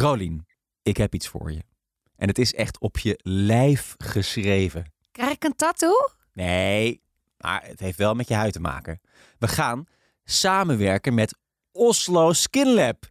Rolien, ik heb iets voor je. En het is echt op je lijf geschreven. Krijg ik een tattoo? Nee, maar het heeft wel met je huid te maken. We gaan samenwerken met Oslo Skin Lab.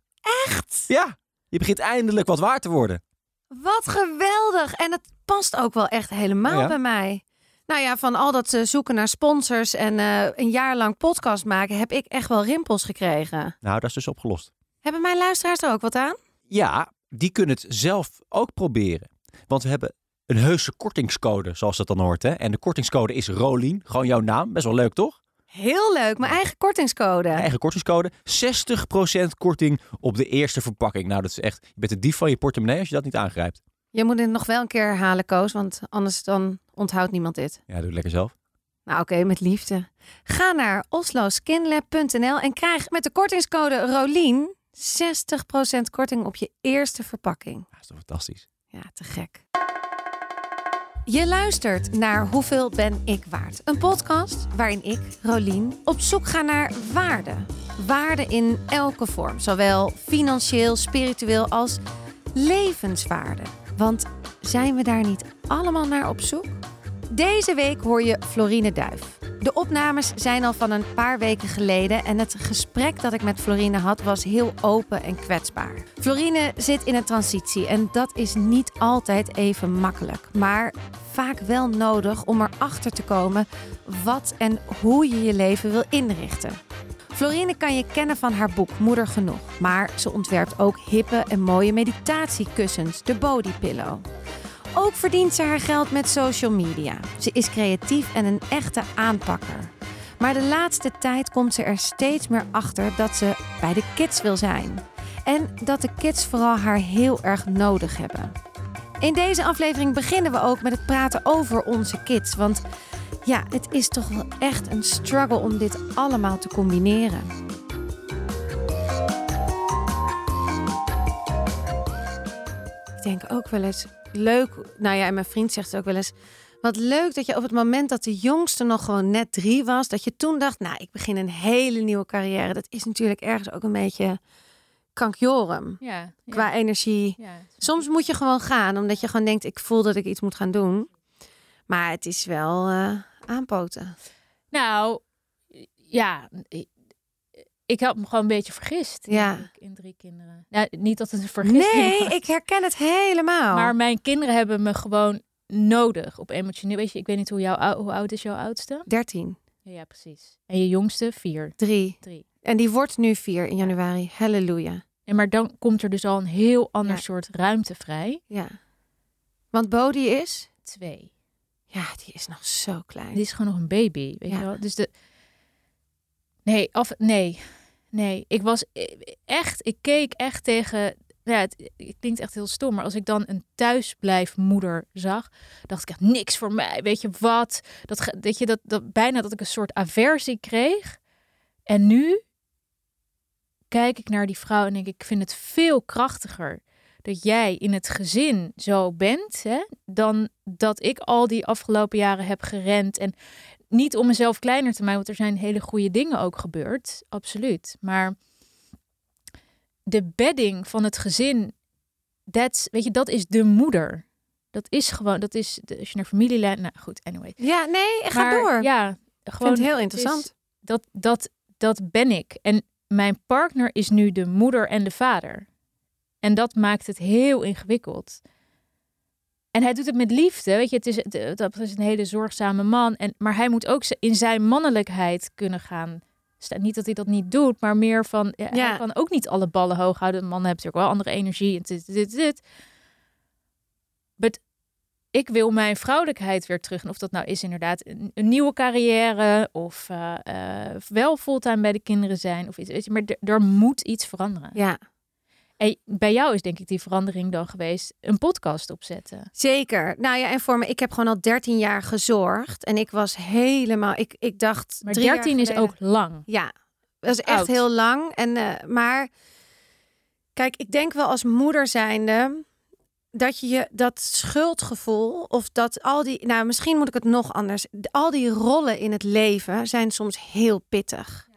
Echt? Ja, je begint eindelijk wat waard te worden. Wat geweldig. En het past ook wel echt helemaal Ja? bij mij. Nou ja, van al dat eh, zoeken naar sponsors en eh, een jaar lang podcast maken, heb ik echt wel rimpels gekregen. Nou, dat is dus opgelost. Hebben mijn luisteraars er ook wat aan? Ja, die kunnen het zelf ook proberen. Want we hebben een heuse kortingscode, zoals dat dan hoort. Hè? En de kortingscode is Rolien. Gewoon jouw naam. Best wel leuk, toch? Heel leuk, mijn eigen kortingscode. Eigen kortingscode. 60% korting op de eerste verpakking. Nou, dat is echt... Je bent de dief van je portemonnee als je dat niet aangrijpt. Je moet het nog wel een keer herhalen, Koos, want anders dan onthoudt niemand dit. Ja, doe het lekker zelf. Nou oké, met liefde. Ga naar osloskinlab.nl en krijg met de kortingscode ROLIEN 60% korting op je eerste verpakking. Dat is toch fantastisch. Ja, te gek. Je luistert naar Hoeveel ben ik waard? Een podcast waarin ik, Rolien, op zoek ga naar waarde. Waarde in elke vorm, zowel financieel, spiritueel als levenswaarde. Want zijn we daar niet allemaal naar op zoek? Deze week hoor je Florine Duif. De opnames zijn al van een paar weken geleden en het gesprek dat ik met Florine had was heel open en kwetsbaar. Florine zit in een transitie en dat is niet altijd even makkelijk, maar vaak wel nodig om erachter te komen wat en hoe je je leven wil inrichten. Florine kan je kennen van haar boek Moeder Genoeg, maar ze ontwerpt ook hippe en mooie meditatiekussens, de Body Pillow. Ook verdient ze haar geld met social media. Ze is creatief en een echte aanpakker. Maar de laatste tijd komt ze er steeds meer achter dat ze bij de kids wil zijn. En dat de kids vooral haar heel erg nodig hebben. In deze aflevering beginnen we ook met het praten over onze kids. Want ja, het is toch wel echt een struggle om dit allemaal te combineren. Ik denk ook wel eens leuk. Nou ja, en mijn vriend zegt het ook wel eens. Wat leuk dat je op het moment dat de jongste nog gewoon net drie was, dat je toen dacht, nou, ik begin een hele nieuwe carrière. Dat is natuurlijk ergens ook een beetje kankjorum Ja. qua energie. ja. Soms moet je gewoon gaan, omdat je gewoon denkt, ik voel dat ik iets moet gaan doen. Maar het is wel eh, aanpoten. Nou, ja. Ik, had me gewoon een beetje vergist. Ja. In drie kinderen. Nou, niet dat het een vergisting Nee, was. ik herken het helemaal. Maar mijn kinderen hebben me gewoon nodig op emotioneel. Weet je, ik weet niet hoe, jouw, ou- hoe oud is jouw oudste? 13, Ja, ja, precies. En je jongste? Vier. 3. Drie. En die wordt nu 4 in januari. Halleluja. En maar dan komt er dus al een heel ander Ja. soort ruimte vrij. Ja. Want Bodie is? Twee. Ja, die is nog zo klein. Dit is gewoon nog een baby, weet Ja. je wel? Dus de... Nee, af... Nee. Nee, ik was eh, echt... Ik keek echt tegen... Ja, het, klinkt echt heel stom, maar als ik dan een thuisblijfmoeder zag, dacht ik echt niks voor mij. Weet je wat? Dat, weet je, dat, dat bijna dat ik een soort aversie kreeg. En nu kijk ik naar die vrouw en denk ik, ik vind het veel krachtiger dat jij in het gezin zo bent, hè, dan dat ik al die afgelopen jaren heb gerend. En niet om mezelf kleiner te maken, want er zijn hele goede dingen ook gebeurd, absoluut. Maar de bedding van het gezin, that's, weet je, dat is de moeder. Dat is gewoon, dat is, de- als je naar familielijn, nou goed, anyway. Ja, nee, ga Maar door. Ja, ik vind gewoon het heel is- interessant. dat, dat, dat ben ik. En mijn partner is nu de moeder en de vader. En dat maakt het heel ingewikkeld. En hij doet het met liefde. Weet je, het is, het- dat is een hele zorgzame man. En, maar hij moet ook in zijn mannelijkheid kunnen gaan. staan. Niet dat hij dat niet doet, maar meer van. Ja, Ja. Hij kan ook niet alle ballen hoog houden. Mannen hebben natuurlijk wel andere energie. En dit, dit, dit. But ik wil mijn vrouwelijkheid weer terug. En of dat nou is inderdaad een, een nieuwe carrière of eh, eh, wel fulltime bij de kinderen zijn of iets. Weet je, maar er moet iets veranderen. Ja, En bij jou is denk ik die verandering dan geweest een podcast opzetten. zeker. Nou ja, en voor me, ik heb gewoon al 13 jaar gezorgd. En ik was helemaal, ik, ik dacht. Maar drie jaar 13 is ook lang. Ja, dat is echt Oud. heel lang. En, eh, maar kijk, ik denk wel als moeder zijnde dat je je dat schuldgevoel of dat al die, nou misschien moet ik het nog anders. Al die rollen in het leven zijn soms heel pittig.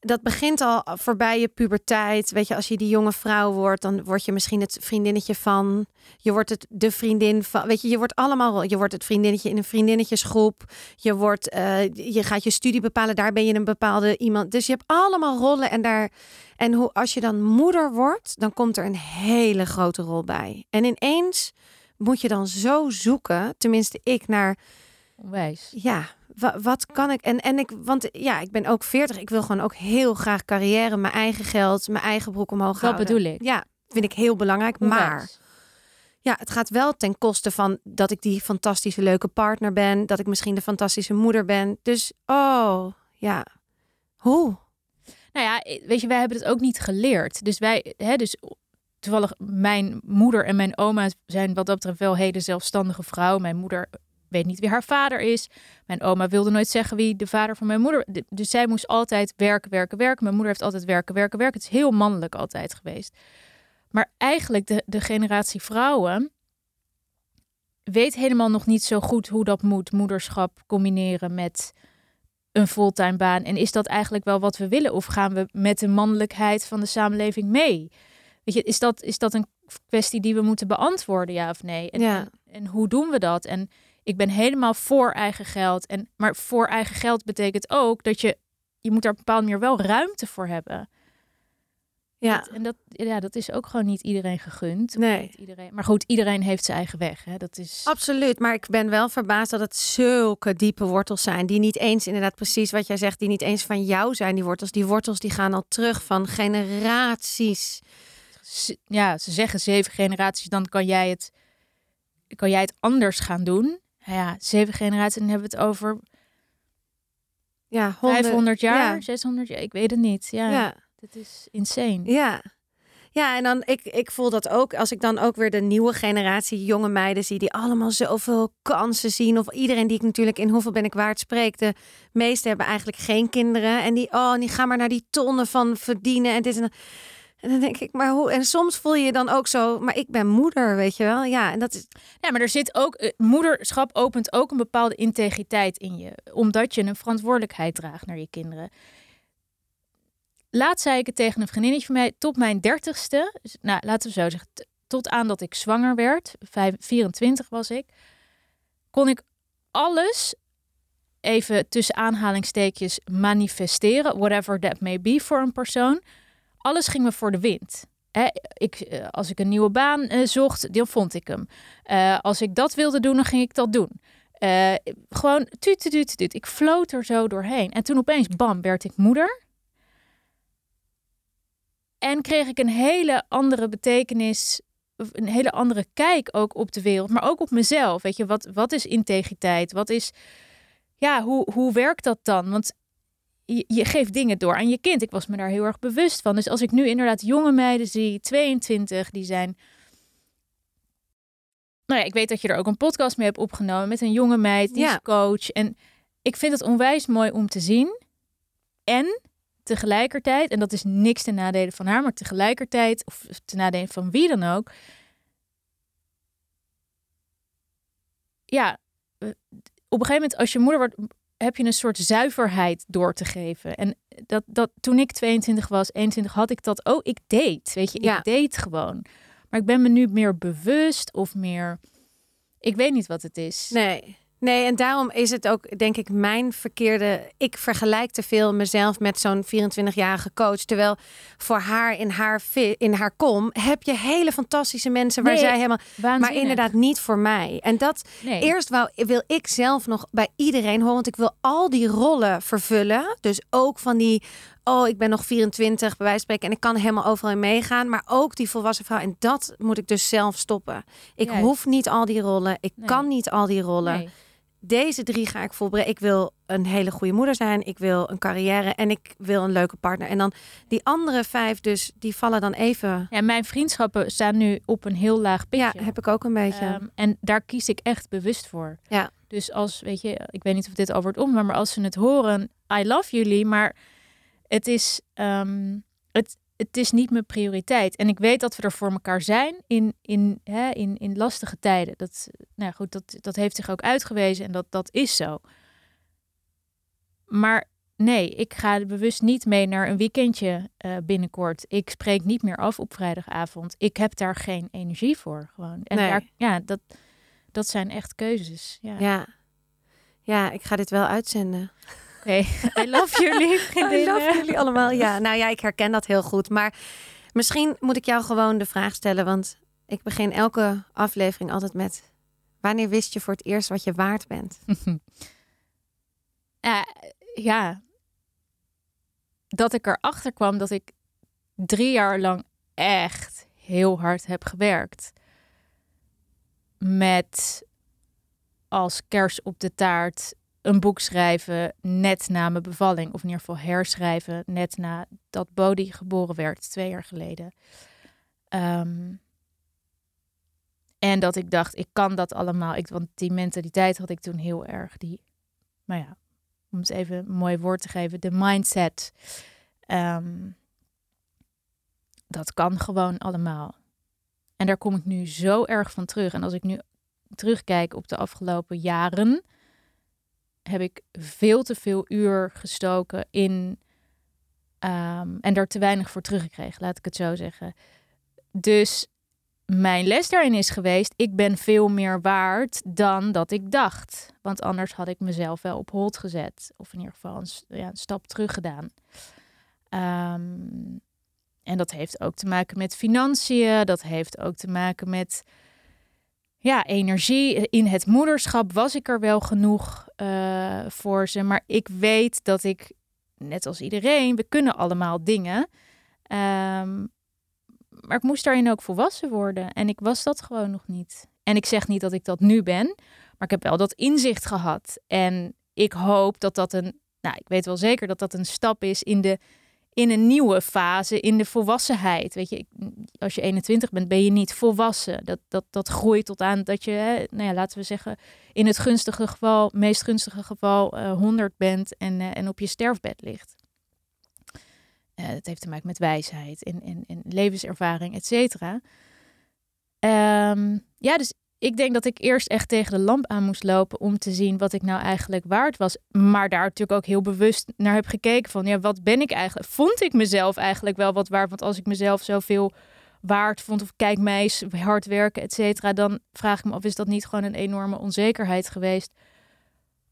Dat begint al voorbij je puberteit. Weet je, als je die jonge vrouw wordt, dan word je misschien het vriendinnetje van. Je wordt het de vriendin van. Weet je, je wordt allemaal. Je wordt het vriendinnetje in een vriendinnetjesgroep. Je wordt, eh, je gaat je studie bepalen. Daar ben je een bepaalde iemand. Dus je hebt allemaal rollen en daar. En hoe als je dan moeder wordt, dan komt er een hele grote rol bij. En ineens moet je dan zo zoeken, tenminste ik naar. Onwijs. Ja, wa- wat kan ik? En, en ik, want ja, ik ben ook 40. Ik wil gewoon ook heel graag carrière, mijn eigen geld, mijn eigen broek omhoog Dat houden. bedoel ik. Ja, vind ik heel belangrijk. Maar ja, het gaat wel ten koste van dat ik die fantastische leuke partner ben, dat ik misschien de fantastische moeder ben. Dus oh, ja. Hoe? Nou ja, weet je, wij hebben het ook niet geleerd. Dus wij, hè, dus toevallig mijn moeder en mijn oma zijn wat dat betreft wel hele zelfstandige vrouwen. Mijn moeder weet niet wie haar vader is. Mijn oma wilde nooit zeggen wie de vader van mijn moeder. Dus zij moest altijd werken, werken, werken. Mijn moeder heeft altijd werken, werken, werken. Het is heel mannelijk altijd geweest. Maar eigenlijk de, de generatie vrouwen weet helemaal nog niet zo goed hoe dat moet. Moederschap combineren met een fulltime baan. En is dat eigenlijk wel wat we willen? Of gaan we met de mannelijkheid van de samenleving mee? Weet je, is dat, is dat een kwestie die we moeten beantwoorden, ja of nee? En, Ja. en, en hoe doen we dat? En ik ben helemaal voor eigen geld. En, maar voor eigen geld betekent ook dat je, je moet daar op een bepaalde manier wel ruimte voor hebben. Ja, Dat- en dat, ja, dat is ook gewoon niet iedereen gegund. nee. Niet Iedereen, maar goed, iedereen heeft zijn eigen weg. Hè? Dat is. Absoluut, maar ik ben wel verbaasd dat het zulke diepe wortels zijn. Die niet eens, inderdaad precies wat jij zegt, die niet eens van jou zijn, die wortels. Die wortels die gaan al terug van generaties. ja, ze zeggen zeven generaties, dan kan jij het, kan jij het anders gaan doen. Nou Ja, zeven generaties, dan hebben we het over Ja, honden- 500 jaar, Ja, 600 jaar, ik weet het niet. Ja, ja. dit is insane. Ja. Ja, en dan ik, ik voel dat ook als ik dan ook weer de nieuwe generatie jonge meiden zie die allemaal zoveel kansen zien. Of iedereen die ik natuurlijk in hoeveel ben ik waard spreek. De meeste hebben eigenlijk geen kinderen. En die, oh, die gaan maar naar die tonnen van verdienen en dit en dat. En dan denk ik, maar hoe? En soms voel je je dan ook zo, maar ik ben moeder, weet je wel? Ja, en dat is. Ja, maar er zit ook, eh, moederschap opent ook een bepaalde integriteit in je, omdat je een verantwoordelijkheid draagt naar je kinderen. Laat zei ik het tegen een vriendinnetje van mij, tot mijn dertigste, dus, nou laten we zo zeggen, tot aan dat ik zwanger werd, vijf- 24 was ik, kon ik alles even tussen aanhalingstekens manifesteren, whatever that may be voor een persoon. Alles ging me voor de wind. Ik, eh, als ik een nieuwe baan eh, zocht, dan vond ik hem. Eh, als ik dat wilde doen, dan ging ik dat doen. Gewoon tuut, tuut, tuut. Ik floot er zo doorheen. En toen opeens, bam, werd ik moeder. En kreeg ik een hele andere betekenis, een hele andere kijk ook op de wereld, maar ook op mezelf. Weet je, wat, wat is integriteit? Wat is, ja, hoe, hoe werkt dat dan? Want je, je geeft dingen door aan je kind. Ik was me daar heel erg bewust van. Dus als ik nu inderdaad jonge meiden zie, 22, die zijn. Nou ja, ik weet dat je er ook een podcast mee hebt opgenomen met een jonge meid, die Ja. is coach. En ik vind het onwijs mooi om te zien. En tegelijkertijd, en dat is niks ten nadele van haar, maar tegelijkertijd, of ten nadele van wie dan ook. Ja, eh, op een gegeven moment, als je moeder wordt, heb je een soort zuiverheid door te geven. En dat, dat toen ik 22 was, 21, had ik dat ook. Ik deed, weet je, ik Ja. deed gewoon. Maar ik ben me nu meer bewust of meer. Ik weet niet wat het is. Nee. Nee, en daarom is het ook, denk ik, mijn verkeerde. Ik vergelijk te veel mezelf met zo'n 24-jarige coach. Terwijl voor haar in haar, in haar kom heb je hele fantastische mensen waar Nee, zij helemaal. Maar inderdaad niet voor mij. En dat nee. eerst wou, wil ik zelf nog bij iedereen horen. Want ik wil al die rollen vervullen. Dus ook van die. Oh, ik ben nog 24, bij wijze van spreken. En ik kan helemaal overal in meegaan. Maar ook die volwassen vrouw. En dat moet ik dus zelf stoppen. Ik Juist. hoef niet al die rollen. Ik Nee. kan niet al die rollen. Nee. Deze drie ga ik volbrengen. Ik wil een hele goede moeder zijn. Ik wil een carrière. En ik wil een leuke partner. En dan die andere vijf, dus die vallen dan even. Ja, mijn vriendschappen staan nu op een heel laag pitje. Ja, heb ik ook een beetje. Ehm, en daar kies ik echt bewust voor. Ja. Dus als, weet je, ik weet niet of dit al wordt om, maar als ze het horen, I love jullie, maar het is, ehm, het, het is niet mijn prioriteit. En ik weet dat we er voor elkaar zijn in, in, hè, in, in lastige tijden. Dat, nou goed, dat, dat heeft zich ook uitgewezen en dat, dat is zo. Maar nee, ik ga bewust niet mee naar een weekendje uh, binnenkort. Ik spreek niet meer af op vrijdagavond. Ik heb daar geen energie voor gewoon. En Nee. daar, ja, dat, dat zijn echt keuzes. Ja. Ja. Ja, ik ga dit wel uitzenden. Oké, I love jullie I love jullie allemaal. Ja, nou ja, ik herken dat heel goed. Maar misschien moet ik jou gewoon de vraag stellen. Want ik begin elke aflevering altijd met... Wanneer wist je voor het eerst wat je waard bent? Ja, ja, dat ik erachter kwam dat ik drie jaar lang echt heel hard heb gewerkt. Met als kers op de taart een boek schrijven net na mijn bevalling. Of in ieder geval herschrijven net na dat Bodhi geboren werd, twee jaar geleden. Ehm, en dat ik dacht, ik kan dat allemaal. Ik, want die mentaliteit had ik toen heel erg. Die, maar ja, om het even een mooi woord te geven, de mindset. Ehm, dat kan gewoon allemaal. En daar kom ik nu zo erg van terug. En als ik nu terugkijk op de afgelopen jaren, heb ik veel te veel uur gestoken in. ehm, en daar te weinig voor teruggekregen, laat ik het zo zeggen. Dus mijn les daarin is geweest: ik ben veel meer waard dan dat ik dacht. Want anders had ik mezelf wel op hold gezet. Of in ieder geval een, stap terug gedaan. Ehm, en dat heeft ook te maken met financiën. Dat heeft ook te maken met ja, energie. In het moederschap was ik er wel genoeg eh, voor ze. Maar ik weet dat ik, net als iedereen, we kunnen allemaal dingen. Ehm, maar ik moest daarin ook volwassen worden. En ik was dat gewoon nog niet. En ik zeg niet dat ik dat nu ben. Maar ik heb wel dat inzicht gehad. En ik hoop dat dat een... Nou, ik weet wel zeker dat dat een stap is in de in een nieuwe fase, in de volwassenheid. Weet je, als je 21 bent, ben je niet volwassen. Dat, dat, dat groeit tot aan dat je, hè, nou ja, laten we zeggen, in het gunstige geval, meest gunstige geval, eh 100 bent en, eh, en op je sterfbed ligt. Eh dat heeft te maken met wijsheid en, en, en levenservaring, et cetera. Ehm, ja, dus ik denk dat ik eerst echt tegen de lamp aan moest lopen om te zien wat ik nou eigenlijk waard was. Maar daar natuurlijk ook heel bewust naar heb gekeken van, ja, wat ben ik eigenlijk? Vond ik mezelf eigenlijk wel wat waard? Want als ik mezelf zoveel waard vond of kijk mij hard werken, et cetera, dan vraag ik me af, is dat niet gewoon een enorme onzekerheid geweest?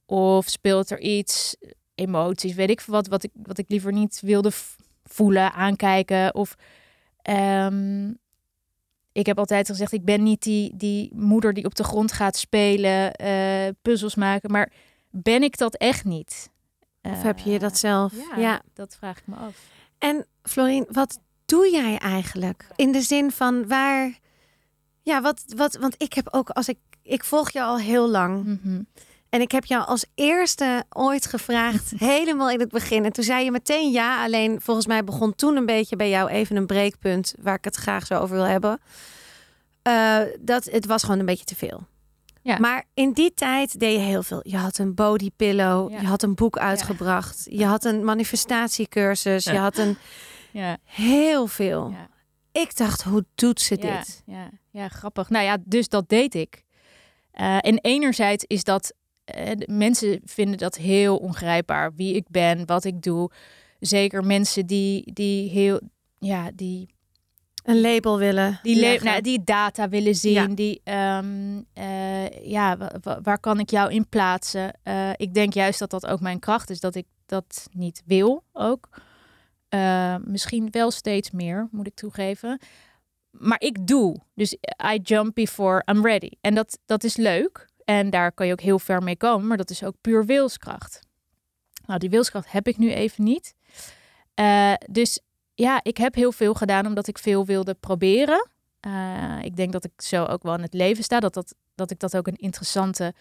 Of speelt er iets, emoties, weet ik wat, wat ik, wat ik liever niet wilde voelen, aankijken of... ehm, ik heb altijd gezegd, ik ben niet die, die moeder die op de grond gaat spelen, eh, puzzels maken. Maar ben ik dat echt niet? Of heb je dat zelf? Ja, ja. dat vraag ik me af. En Florien, wat doe jij eigenlijk? In de zin van waar... Ja, wat, wat, want ik heb ook, als ik, ik volg je al heel lang. Mhm. En ik heb jou als eerste ooit gevraagd, helemaal in het begin. En toen zei je meteen ja. Alleen volgens mij begon toen een beetje bij jou even een breekpunt waar ik het graag zo over wil hebben. Eh, dat het was gewoon een beetje te veel. Ja. Maar in die tijd deed je heel veel. Je had een body pillow, Ja. je had een boek uitgebracht, je had een manifestatiecursus, je had een Ja, heel veel. Ja. Ik dacht, hoe doet ze dit? ja, ja, grappig. Nou ja, dus dat deed ik. Eh, en enerzijds is dat, mensen vinden dat heel ongrijpbaar. Wie ik ben, wat ik doe. Zeker mensen die, die heel, ja, die Een label willen. Die, nou, die data willen zien, Ja. die, ehm, eh, ja, wa- wa- waar kan ik jou in plaatsen? Eh, ik denk juist dat dat ook mijn kracht is, dat ik dat niet wil ook. Eh, misschien wel steeds meer, moet ik toegeven. Maar ik doe. Dus I jump before I'm ready. En dat, dat is leuk. En daar kan je ook heel ver mee komen, maar dat is ook puur wilskracht. Nou, die wilskracht heb ik nu even niet. Eh, dus ja, ik heb heel veel gedaan omdat ik veel wilde proberen. Eh, ik denk dat ik zo ook wel in het leven sta. Dat, dat, dat ik dat ook een interessante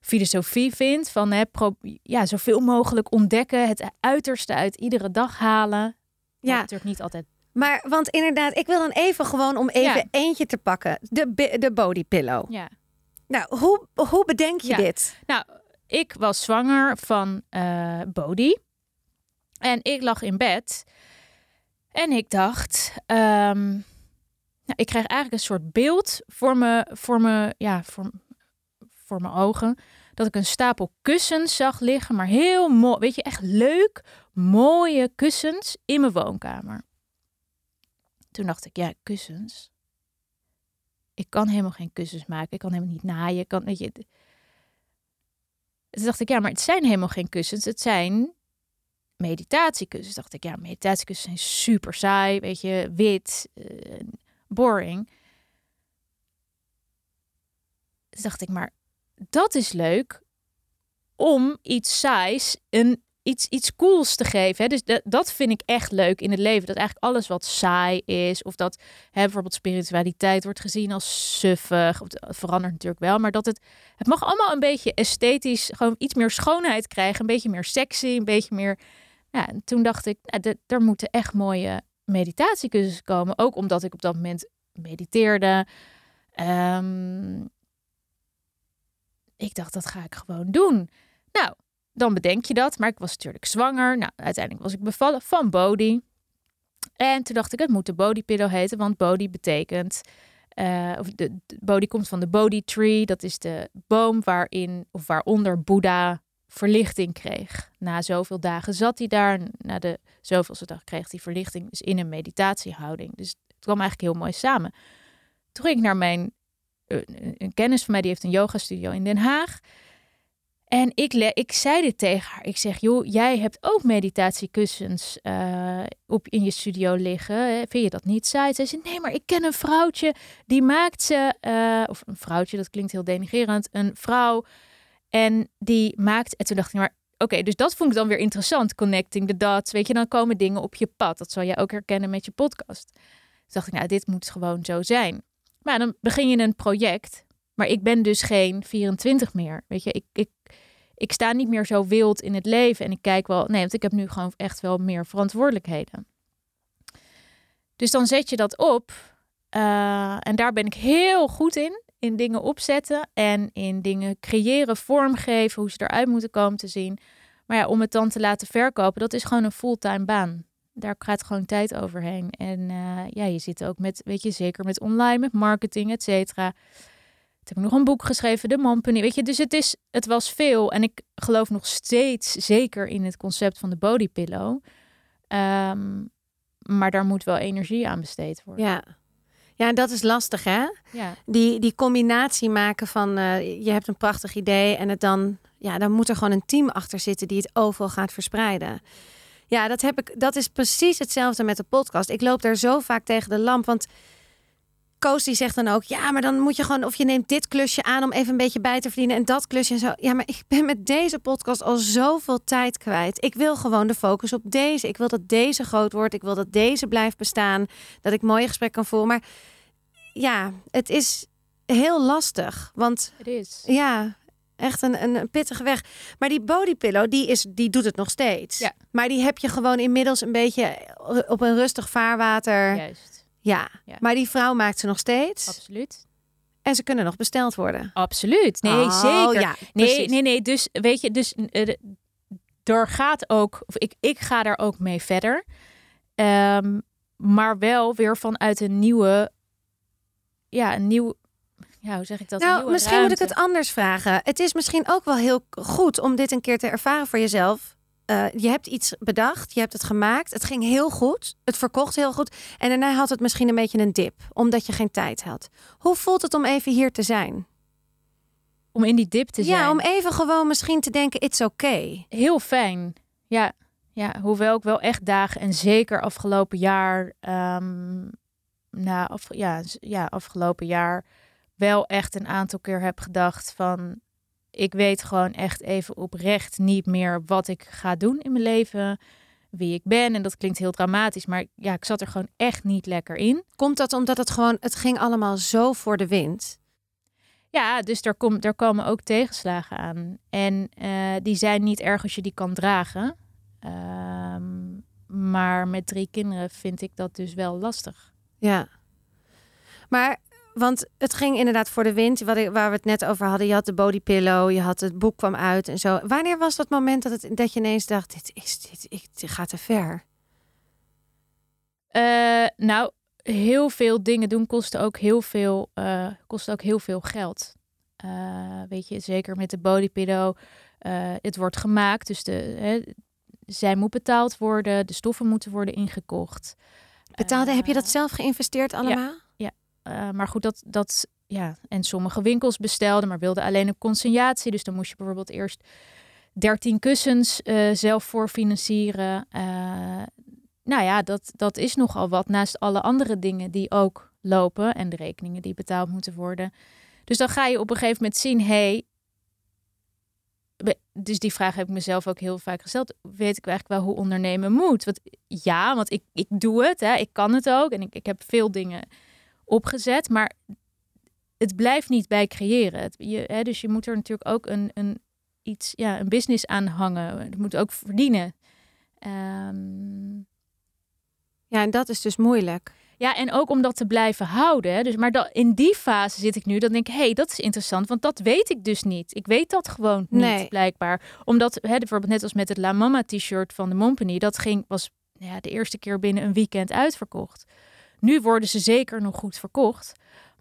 filosofie vind. Van hè, pro, ja, zoveel mogelijk ontdekken. Het uiterste uit iedere dag halen. Ja. Natuurlijk niet altijd. Maar, want inderdaad, ik wil dan even gewoon om even Ja. eentje te pakken. De, de body pillow. Ja. Nou, hoe, hoe bedenk je Ja. dit? Nou, ik was zwanger van Bodhi. En ik lag in bed. En ik dacht, ehm, nou, ik krijg eigenlijk een soort beeld voor me, voor me, ja, voor, voor mijn ogen. dat ik een stapel kussens zag liggen, maar heel mooi, weet je, echt leuk, mooie kussens in mijn woonkamer. Toen dacht ik, ja, kussens. Ik kan helemaal geen kussens maken. Ik kan helemaal niet naaien. Kan, weet je. Toen dacht ik, ja, maar het zijn helemaal geen kussens. Het zijn meditatiekussens. Dacht ik, ja, meditatiekussens zijn super saai. Weet je, wit, uh, boring. Dus dacht ik, maar dat is leuk om iets saais een iets, iets cools te geven. Hè? Dus dat, dat vind ik echt leuk in het leven. Dat eigenlijk alles wat saai is, of dat hè, bijvoorbeeld spiritualiteit wordt gezien als suffig. Het verandert natuurlijk wel, maar dat het, het mag allemaal een beetje esthetisch, gewoon iets meer schoonheid krijgen. Een beetje meer sexy, een beetje meer. Ja, en toen dacht ik, nou, er moeten echt mooie meditatiekussens komen. Ook omdat ik op dat moment mediteerde. Um, ik dacht, dat ga ik gewoon doen. Nou, dan bedenk je dat. Maar ik was natuurlijk zwanger. Nou, uiteindelijk was ik bevallen van Bodhi. En toen dacht ik, het moet de Bodhi Pillow heten, want Bodhi betekent... Uh, of de, Bodhi komt van de Bodhi Tree. Dat is de boom waarin of waaronder Boeddha verlichting kreeg. Na zoveel dagen zat hij daar. Na de zoveelste dag kreeg hij verlichting. Dus in een meditatiehouding. Dus het kwam eigenlijk heel mooi samen. Toen ging ik naar mijn een kennis van mij, die heeft een yoga studio in Den Haag. En ik, ik zei dit tegen haar. Ik zeg, joh, jij hebt ook meditatiekussens uh, op in je studio liggen. Vind je dat niet saai? Ze zei, nee, maar ik ken een vrouwtje. Die maakt ze, uh, of een vrouwtje, dat klinkt heel denigerend. Een vrouw. En die maakt, en toen dacht ik, maar oké, dus dat vond ik dan weer interessant. Connecting the dots. Weet je, dan komen dingen op je pad. Dat zal jij ook herkennen met je podcast. Toen dacht ik, nou, dit moet gewoon zo zijn. Maar dan begin je een project. Maar ik ben dus geen 24 meer. Weet je, ik, ik, ik sta niet meer zo wild in het leven. En ik kijk wel, nee, want ik heb nu gewoon echt wel meer verantwoordelijkheden. Dus dan zet je dat op. Uh, en daar ben ik heel goed in. In dingen opzetten en in dingen creëren, vormgeven, hoe ze eruit moeten komen te zien. Maar ja, om het dan te laten verkopen, dat is gewoon een fulltime baan daar gaat gewoon tijd overheen. En uh, ja, je zit ook met, weet je, zeker met online, met marketing, et cetera. Toen heb ik nog een boek geschreven, De Mompany. Weet je, dus het, is, het was veel. En ik geloof nog steeds zeker in het concept van de body pillow. Um, maar daar moet wel energie aan besteed worden. Ja. Ja, en dat is lastig, hè? Ja. Die, die combinatie maken van uh, je hebt een prachtig idee en het dan, ja, dan moet er gewoon een team achter zitten die het overal gaat verspreiden. Ja, dat, heb ik, dat is precies hetzelfde met de podcast. Ik loop daar zo vaak tegen de lamp. Want Koos die zegt dan ook... ja, maar dan moet je gewoon... of je neemt dit klusje aan om even een beetje bij te verdienen... en dat klusje en zo. Ja, maar ik ben met deze podcast al zoveel tijd kwijt. Ik wil gewoon de focus op deze. Ik wil dat deze groot wordt. Ik wil dat deze blijft bestaan. Dat ik mooie gesprekken kan voeren. Maar ja, het is heel lastig. Want het is. Ja, Echt een, een, pittige weg. Maar die bodypillow, die, is, die doet het nog steeds. Ja. Maar die heb je gewoon inmiddels een beetje op een rustig vaarwater. Juist. Ja. ja. Maar die vrouw maakt ze nog steeds. Absoluut. En ze kunnen nog besteld worden. Absoluut. Nee, oh, zeker. Ja, nee, nee, nee. Dus weet je, dus uh, er gaat ook, of ik, ik ga daar ook mee verder. Um, maar wel weer vanuit een nieuwe, ja, een nieuw, ja, hoe zeg ik dat? Nou, misschien moet ik het anders vragen. Het is misschien ook wel heel goed om dit een keer te ervaren voor jezelf. Uh, je hebt iets bedacht, je hebt het gemaakt. Het ging heel goed. Het verkocht heel goed. En daarna had het misschien een beetje een dip, omdat je geen tijd had. Hoe voelt het om even hier te zijn? Om in die dip te zijn? Ja, om even gewoon misschien te denken, it's okay. Heel fijn. Ja, ja, hoewel ik wel echt dagen en zeker afgelopen jaar, um, nou, af, ja, ja, afgelopen jaar wel echt een aantal keer heb gedacht van ik weet gewoon echt even oprecht niet meer wat ik ga doen in mijn leven, wie ik ben en dat klinkt heel dramatisch, maar ja, ik zat er gewoon echt niet lekker in. Komt dat omdat het gewoon het ging allemaal zo voor de wind? Ja, dus er, komt er komen ook tegenslagen aan. En uh, die zijn niet erg als je die kan dragen. Um, maar met drie kinderen vind ik dat dus wel lastig. Ja. Maar want het ging inderdaad voor de wind, wat ik, waar we het net over hadden. Je had de bodypillow, je had het boek kwam uit en zo. Wanneer was dat moment dat, het, dat je ineens dacht, dit, is, dit, ik, dit gaat te ver? Uh, nou, heel veel dingen doen kost ook heel veel, uh, kost ook heel veel geld. Eh, weet je, zeker met de bodypillow. Uh, het wordt gemaakt, dus de, hè, zij moet betaald worden. De stoffen moeten worden ingekocht. Betaalde, heb je dat zelf geïnvesteerd allemaal? Ja, ja. maar goed, dat, dat, ja. En sommige winkels bestelden, maar wilden alleen een consignatie. Dus dan moest je bijvoorbeeld eerst 13 kussens uh, zelf voorfinancieren. Uh, nou ja, dat, dat is nogal wat naast alle andere dingen die ook lopen en de rekeningen die betaald moeten worden. Dus dan ga je op een gegeven moment zien, hey, dus die vraag heb ik mezelf ook heel vaak gesteld. Weet ik eigenlijk wel hoe ondernemen moet? Want ja, want ik, ik doe het, hè, ik kan het ook en ik, ik heb veel dingen opgezet, maar het blijft niet bij creëren. Het, je, hè, dus je moet er natuurlijk ook een, een, iets, ja, een business aan hangen. Het moet ook verdienen. Um... Ja, en dat is dus moeilijk. Ja, en ook om dat te blijven houden. Dus, maar dat, in die fase zit ik nu, dan denk ik, hé, hey, dat is interessant, want dat weet ik dus niet. Ik weet dat gewoon niet, blijkbaar. Omdat, hè, bijvoorbeeld net als met het La Mama t-shirt van de Montpany, dat ging, was ja, de eerste keer binnen een weekend uitverkocht. Nu worden ze zeker nog goed verkocht,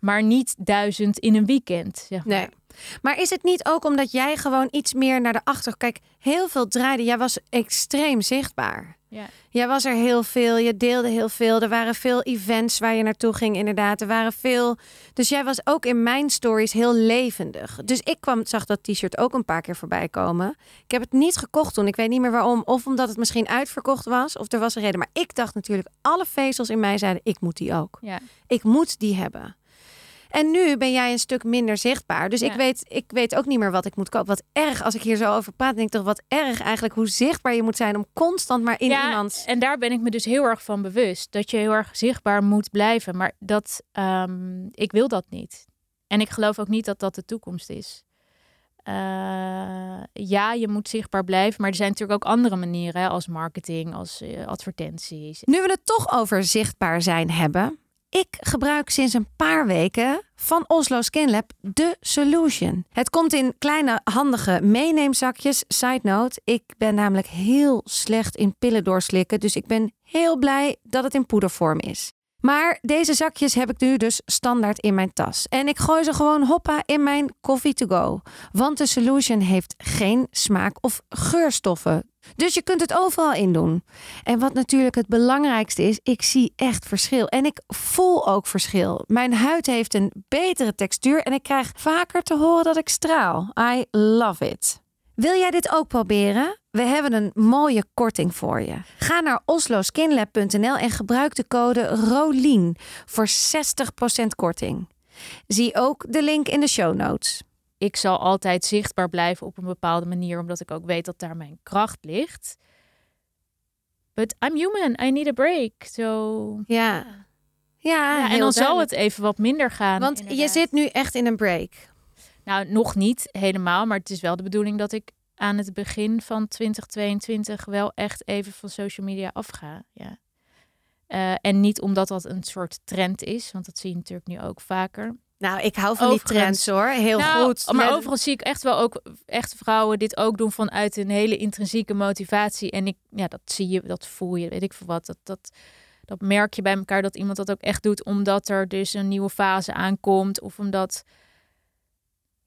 maar niet duizend in een weekend. Zeg maar. Nee. Maar is het niet ook omdat jij gewoon iets meer naar de achter... Kijk, heel veel draaide. Jij was extreem zichtbaar. Ja. Jij was er heel veel, je deelde heel veel. Er waren veel events waar je naartoe ging, inderdaad. Er waren veel. Dus jij was ook in mijn stories heel levendig. Dus ik kwam, zag dat t-shirt ook een paar keer voorbij komen. Ik heb het niet gekocht toen. Ik weet niet meer waarom. Of omdat het misschien uitverkocht was, of er was een reden. Maar ik dacht natuurlijk, alle vezels in mij zeiden: ik moet die ook. Ja. Ik moet die hebben. En nu ben jij een stuk minder zichtbaar. Dus ik, weet, ik weet ook niet meer wat ik moet kopen. Wat erg, als ik hier zo over praat, denk ik toch wat erg eigenlijk hoe zichtbaar je moet zijn om constant maar in ja, iemand. En daar ben ik me dus heel erg van bewust. Dat je heel erg zichtbaar moet blijven. Maar dat, um, ik wil dat niet. En ik geloof ook niet dat dat de toekomst is. Uh, ja, je moet zichtbaar blijven, maar er zijn natuurlijk ook andere manieren, hè, als marketing, als uh, advertenties. Nu we het toch over zichtbaar zijn hebben, ik gebruik sinds een paar weken van Oslo Skin Lab de Solution. Het komt in kleine handige meeneemzakjes. Side note, ik ben namelijk heel slecht in pillen doorslikken, dus ik ben heel blij dat het in poedervorm is. Maar deze zakjes heb ik nu dus standaard in mijn tas. En ik gooi ze gewoon hoppa in mijn coffee to go. Want de Solution heeft geen smaak of geurstoffen. Dus je kunt het overal in doen. En wat natuurlijk het belangrijkste is, ik zie echt verschil. En ik voel ook verschil. Mijn huid heeft een betere textuur en ik krijg vaker te horen dat ik straal. I love it. Wil jij dit ook proberen? We hebben een mooie korting voor je. Ga naar osloskinlab.nl en gebruik de code ROLIEN voor 60% korting. Zie ook de link in de show notes. Ik zal altijd zichtbaar blijven op een bepaalde manier, omdat ik ook weet dat daar mijn kracht ligt. But I'm human, I need a break. So, ja. Ja, ja en dan zal het even wat minder gaan. Want je zit nu echt in een break. Nou, nog niet helemaal, maar het is wel de bedoeling dat ik aan het begin van 2022 wel echt even van social media afga. Ja. Uh, en niet omdat dat een soort trend is, want dat zie je natuurlijk nu ook vaker. Nou, ik hou van die trends hoor. Heel nou, goed. Maar overigens zie ik echt wel ook echt vrouwen dit ook doen vanuit een hele intrinsieke motivatie. En ik, ja, dat zie je, dat voel je, weet ik veel wat. Dat, dat, dat merk je bij elkaar dat iemand dat ook echt doet, omdat er dus een nieuwe fase aankomt. Of omdat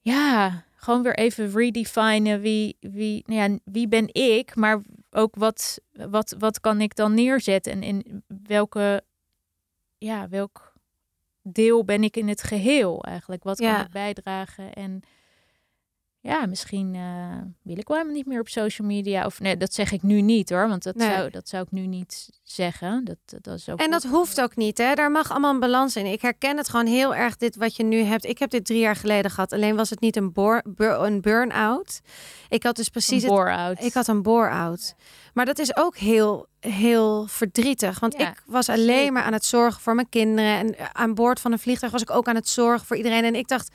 ja, gewoon weer even redefinen wie, wie, nou ja, wie ben ik, maar ook wat, wat, wat kan ik dan neerzetten en in welke, ja, welk deel ben ik in het geheel eigenlijk? Wat kan ik bijdragen? En ja, misschien uh, wil ik wel helemaal niet meer op social media. Of nee, dat zeg ik nu niet hoor. Want dat, zou, dat zou ik nu niet zeggen. Dat, dat is ook en dat hoeft ook niet. Hè? Daar mag allemaal een balans in. Ik herken het gewoon heel erg, dit wat je nu hebt. Ik heb dit drie jaar geleden gehad. Alleen was het niet een, een burn-out. Ik had dus precies. Een bore-out. Ik had een bore-out. Maar dat is ook heel, heel verdrietig. Want ik was alleen maar aan het zorgen voor mijn kinderen. En aan boord van een vliegtuig was ik ook aan het zorgen voor iedereen. En ik dacht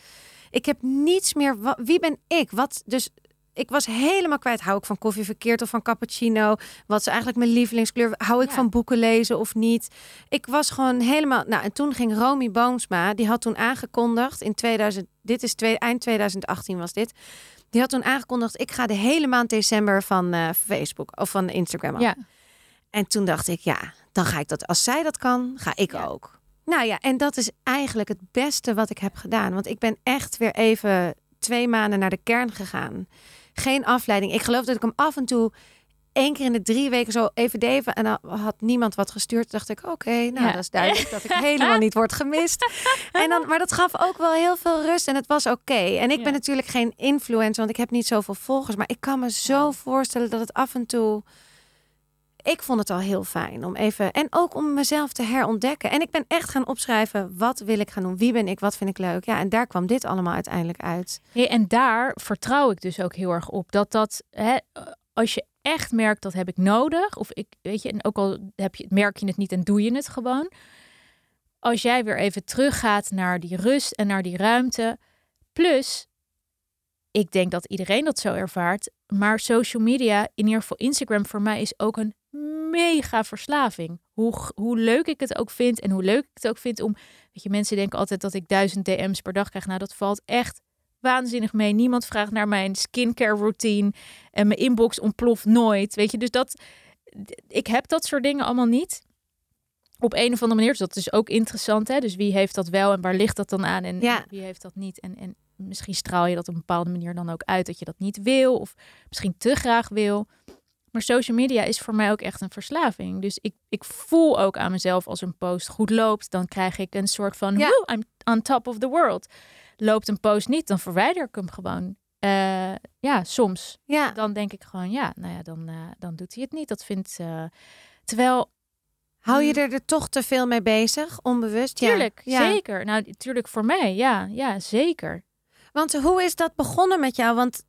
ik heb niets meer. Wie ben ik? Wat dus. Ik was helemaal kwijt. Hou ik van koffie verkeerd of van cappuccino? Wat is eigenlijk mijn lievelingskleur? Hou ik van boeken lezen of niet? Ik was gewoon helemaal. Nou, en toen ging Romy Boomsma. Die had toen aangekondigd in 2000. Dit is twee, eind 2018 was dit. Die had toen aangekondigd. Ik ga de hele maand december van uh, Facebook of van Instagram af. Ja. En toen dacht ik, ja, dan ga ik dat. Als zij dat kan, ga ik ook. Nou ja, en dat is eigenlijk het beste wat ik heb gedaan. Want ik ben echt weer even twee maanden naar de kern gegaan. Geen afleiding. Ik geloof dat ik hem af en toe één keer in de drie weken zo even deed. En dan had niemand wat gestuurd. dacht ik, oké, nou Ja. dat is duidelijk dat ik helemaal niet word gemist. En dan, maar dat gaf ook wel heel veel rust en het was oké. En ik Ja. ben natuurlijk geen influencer, want ik heb niet zoveel volgers. Maar ik kan me zo voorstellen dat het af en toe... Ik vond het al heel fijn om even... En ook om mezelf te herontdekken. En ik ben echt gaan opschrijven, wat wil ik gaan doen? Wie ben ik? Wat vind ik leuk? Ja, en daar kwam dit allemaal uiteindelijk uit. Hey, en daar vertrouw ik dus ook heel erg op. Dat dat, hè, als je echt merkt dat heb ik nodig, of ik, weet je, en ook al heb je, merk je het niet en doe je het gewoon. Als jij weer even teruggaat naar die rust en naar die ruimte. Plus, ik denk dat iedereen dat zo ervaart. Maar social media, in ieder geval Instagram, voor mij is ook een mega verslaving. Hoe, hoe leuk ik het ook vind en hoe leuk ik het ook vind om. Weet je, mensen denken altijd dat ik duizend DM's per dag krijg. Nou, dat valt echt waanzinnig mee. Niemand vraagt naar mijn skincare routine en mijn inbox ontploft nooit. Weet je, dus dat ik heb dat soort dingen allemaal niet. Op een of andere manier. Dus dat is ook interessant. Hè? Dus wie heeft dat wel en waar ligt dat dan aan? En Ja. wie heeft dat niet? En, en misschien straal je dat op een bepaalde manier dan ook uit dat je dat niet wil. Of misschien te graag wil. Maar social media is voor mij ook echt een verslaving. Dus ik, ik voel ook aan mezelf als een post goed loopt. Dan krijg ik een soort van, Ja. "Woe, I'm on top of the world. Loopt een post niet, dan verwijder ik hem gewoon. Eh, ja, soms. Ja, Dan denk ik gewoon, ja, nou ja, dan, eh, dan doet hij het niet. Dat vindt... eh, terwijl, hou je er, er toch te veel mee bezig, onbewust? Ja. tuurlijk, Ja. zeker. Nou, tuurlijk voor mij, ja, ja, zeker. Want hoe is dat begonnen met jou? Want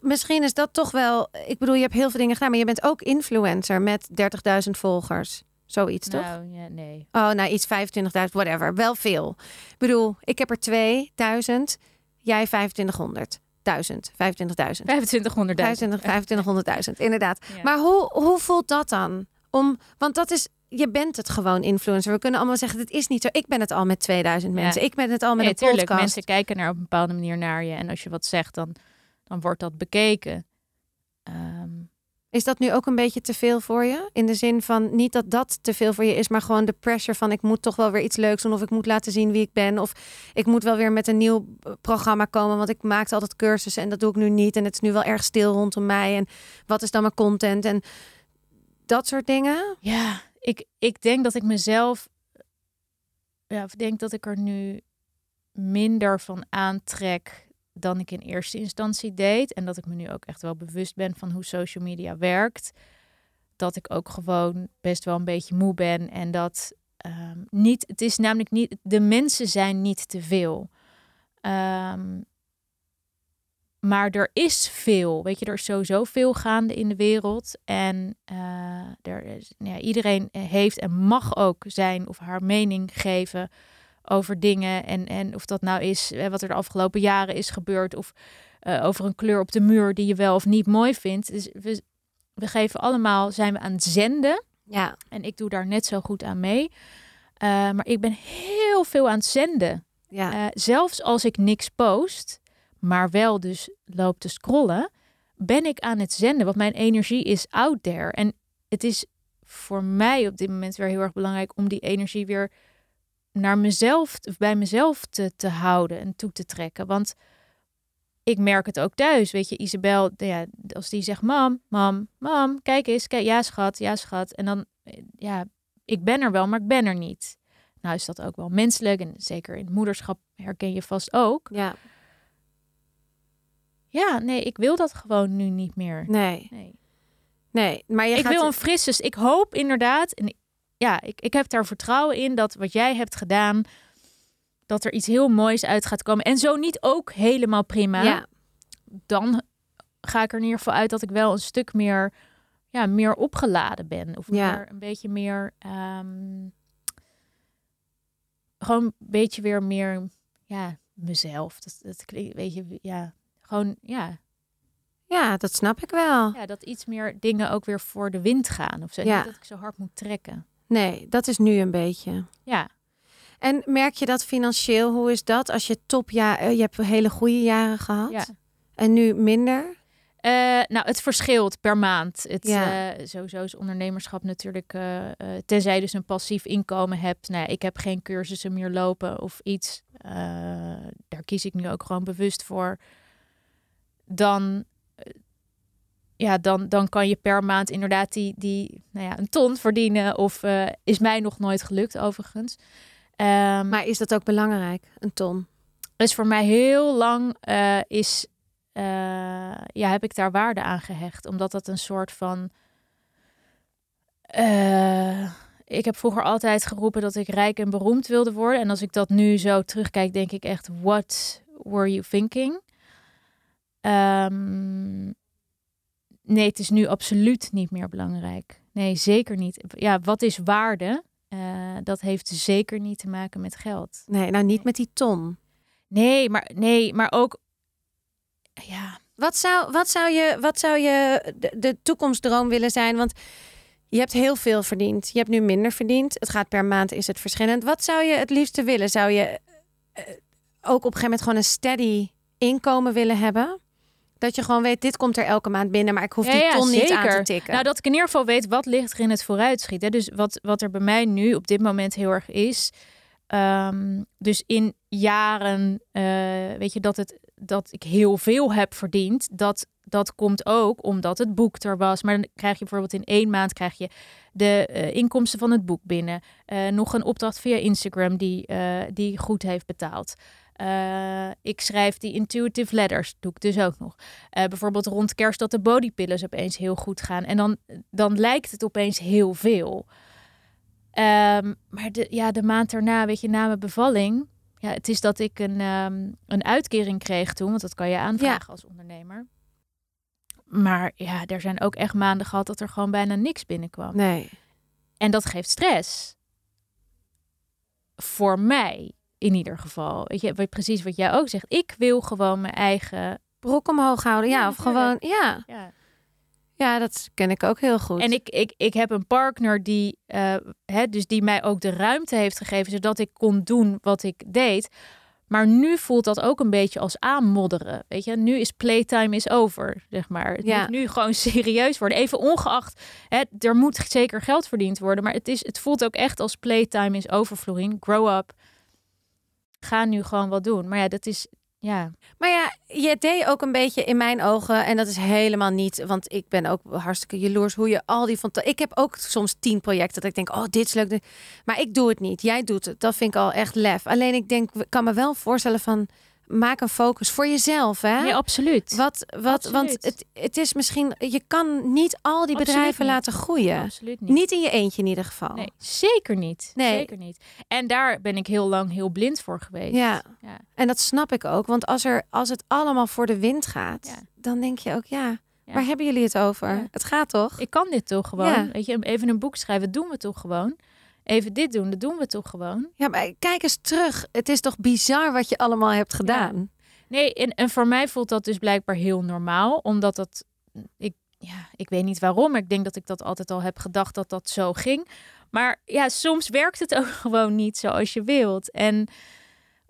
misschien is dat toch wel... Ik bedoel, je hebt heel veel dingen gedaan, maar je bent ook influencer met 30.000 volgers. Zoiets, toch? Nou, ja, nee. Oh, nou iets 25.000, whatever. Wel veel. Ik bedoel, ik heb er 2000, jij 2500. 1000, 25.000. 2500 25, 2500.000, inderdaad. Ja. Maar hoe, hoe voelt dat dan? Om, want dat is, je bent het gewoon influencer. We kunnen allemaal zeggen, dit is niet zo. Ik ben het al met 2000 Ja. mensen. Ik ben het al met Nee, een tuurlijk. podcast. Mensen kijken naar op een bepaalde manier naar je. En als je wat zegt, dan, dan wordt dat bekeken. Ehm, Is dat nu ook een beetje te veel voor je? In de zin van niet dat dat te veel voor je is, maar gewoon de pressure van ik moet toch wel weer iets leuks doen of ik moet laten zien wie ik ben of ik moet wel weer met een nieuw programma komen, want ik maakte altijd cursussen en dat doe ik nu niet en het is nu wel erg stil rondom mij en wat is dan mijn content en dat soort dingen? ja, ik, ik denk dat ik mezelf... Ja, of denk dat ik er nu minder van aantrek dan ik in eerste instantie deed. En dat ik me nu ook echt wel bewust ben van hoe social media werkt. Dat ik ook gewoon best wel een beetje moe ben. En dat ehm, niet, het is namelijk niet, de mensen zijn niet te veel. Ehm, maar er is veel, weet je, er is sowieso veel gaande in de wereld. En eh, er is, nou ja, iedereen heeft en mag ook zijn of haar mening geven over dingen. En, en of dat nou is wat er de afgelopen jaren is gebeurd. Of eh, over een kleur op de muur die je wel of niet mooi vindt. Dus we, we geven allemaal, zijn we aan het zenden. Ja, En ik doe daar net zo goed aan mee. Eh, maar ik ben heel veel aan het zenden. ja, Eh, zelfs als ik niks post, maar wel dus loop te scrollen, ben ik aan het zenden. Want mijn energie is out there. En het is voor mij op dit moment weer heel erg belangrijk om die energie weer naar mezelf, of bij mezelf te, te houden en toe te trekken. Want ik merk het ook thuis. Weet je, Isabel, ja, als die zegt: Mam, mam, mam, kijk eens, kijk, ja, schat, ja, schat. En dan, eh, ja, ik ben er wel, maar ik ben er niet. Nou is dat ook wel menselijk en zeker in het moederschap herken je vast ook. ja, Ja, nee, ik wil dat gewoon nu niet meer. nee, Nee. nee. Maar je Ik gaat... wil een frisse. Ik hoop inderdaad, en ik- ja, ik, ik heb daar vertrouwen in dat wat jij hebt gedaan, dat er iets heel moois uit gaat komen. En zo niet ook helemaal prima. Ja, Dan ga ik er in ieder geval uit dat ik wel een stuk meer, ja, meer opgeladen ben. Of Ja. meer, een beetje meer, ehm, gewoon een beetje weer meer, ja, mezelf. Dat, dat klinkt, weet je, ja, gewoon, ja, ja, dat snap ik wel. ja, dat iets meer dingen ook weer voor de wind gaan of zo. Ja. Niet dat ik zo hard moet trekken. Nee, dat is nu een beetje. Ja, En merk je dat financieel? Hoe is dat als je topjaar, eh, je hebt hele goede jaren gehad ja. en nu minder? Eh, nou, het verschilt per maand. Het, Ja. eh, sowieso is ondernemerschap natuurlijk, eh, tenzij je dus een passief inkomen hebt. Nou, ja, ik heb geen cursussen meer lopen of iets. Daar kies ik nu ook gewoon bewust voor. dan, ja, dan, dan kan je per maand inderdaad die, die nou ja, een ton verdienen. Of eh, is mij nog nooit gelukt overigens. Ehm, Maar is dat ook belangrijk, een ton? is voor mij heel lang eh, is, eh, ja, heb ik daar waarde aan gehecht. Omdat dat een soort van. ik heb vroeger altijd geroepen dat ik rijk en beroemd wilde worden. En als ik dat nu zo terugkijk, denk ik echt: what were you thinking? Ehm, nee, het is nu absoluut niet meer belangrijk. Nee, zeker niet. Ja, wat is waarde? Eh, dat heeft zeker niet te maken met geld. Nee, nou niet met die ton. Nee, maar, nee, maar ook. Ja, Wat zou, wat zou je, wat zou je de, de toekomstdroom willen zijn? Want je hebt heel veel verdiend. Je hebt nu minder verdiend. Het gaat per maand, is het verschillend. Wat zou je het liefste willen? Zou je eh, ook op een gegeven moment gewoon een steady inkomen willen hebben? Dat je gewoon weet, dit komt er elke maand binnen, maar ik hoef Ja, die ja, ton niet aan te tikken. nou dat ik in ieder geval weet wat ligt er in het vooruitschiet. Hè? Dus wat, wat er bij mij nu op dit moment heel erg is. Ehm, dus in jaren, eh, weet je, dat, het, dat ik heel veel heb verdiend. Dat, dat komt ook omdat het boek er was. Maar dan krijg je bijvoorbeeld in één maand krijg je de eh, inkomsten van het boek binnen. Eh, nog een opdracht via Instagram die, die goed heeft betaald. Ik schrijf die intuitive letters, doe ik dus ook nog. Bijvoorbeeld rond kerst dat de bodypillers opeens heel goed gaan. En dan, dan lijkt het opeens heel veel. Ehm, maar de, ja, de maand daarna, weet je, na mijn bevalling... Ja, het is dat ik een, ehm, een uitkering kreeg toen. Want dat kan je aanvragen als ondernemer. Maar ja, er zijn ook echt maanden gehad dat er gewoon bijna niks binnenkwam. nee. En dat geeft stress. Voor mij in ieder geval. Weet je, precies wat jij ook zegt. Ik wil gewoon mijn eigen... Broek omhoog houden, ja. Ja, of gewoon, ja. Ja. Ja, dat ken ik ook heel goed. En ik, ik, ik heb een partner die, eh, hè, dus die mij ook de ruimte heeft gegeven, zodat ik kon doen wat ik deed. Maar nu voelt dat ook een beetje als aanmodderen. Weet je, nu is playtime is over, zeg maar. Het Ja. moet nu gewoon serieus worden. Even ongeacht, hè, er moet zeker geld verdiend worden. Maar het, is, het voelt ook echt als playtime is over, Florien. Grow up. Ga nu gewoon wat doen. Maar ja, dat is, ja. Maar ja, je deed ook een beetje in mijn ogen, en dat is helemaal niet, want ik ben ook hartstikke jaloers hoe je al die van. Ik heb ook soms tien projecten dat ik denk, oh, dit is leuk. Maar ik doe het niet. Jij doet het. Dat vind ik al echt lef. Alleen ik denk, ik kan me wel voorstellen van, maak een focus voor jezelf, hè? Nee, absoluut. Wat, wat, want het, het is misschien, je kan niet al die bedrijven laten groeien. Absoluut niet. Niet in je eentje in ieder geval. Nee, zeker niet. Nee. Zeker niet. En daar ben ik heel lang heel blind voor geweest. Ja. Ja. En dat snap ik ook. Want als, er, als het allemaal voor de wind gaat, Ja. dan denk je ook, ja, Ja. waar hebben jullie het over? Ja. Het gaat toch? Ik kan dit toch gewoon. Ja. Weet je, even een boek schrijven, doen we toch gewoon. Even dit doen, dat doen we toch gewoon. Ja, maar kijk eens terug. Het is toch bizar wat je allemaal hebt gedaan. Nee, en, en voor mij voelt dat dus blijkbaar heel normaal. Omdat dat, ik, ja, ik weet niet waarom. Maar ik denk dat ik dat altijd al heb gedacht dat dat zo ging. Maar ja, soms werkt het ook gewoon niet zoals je wilt. En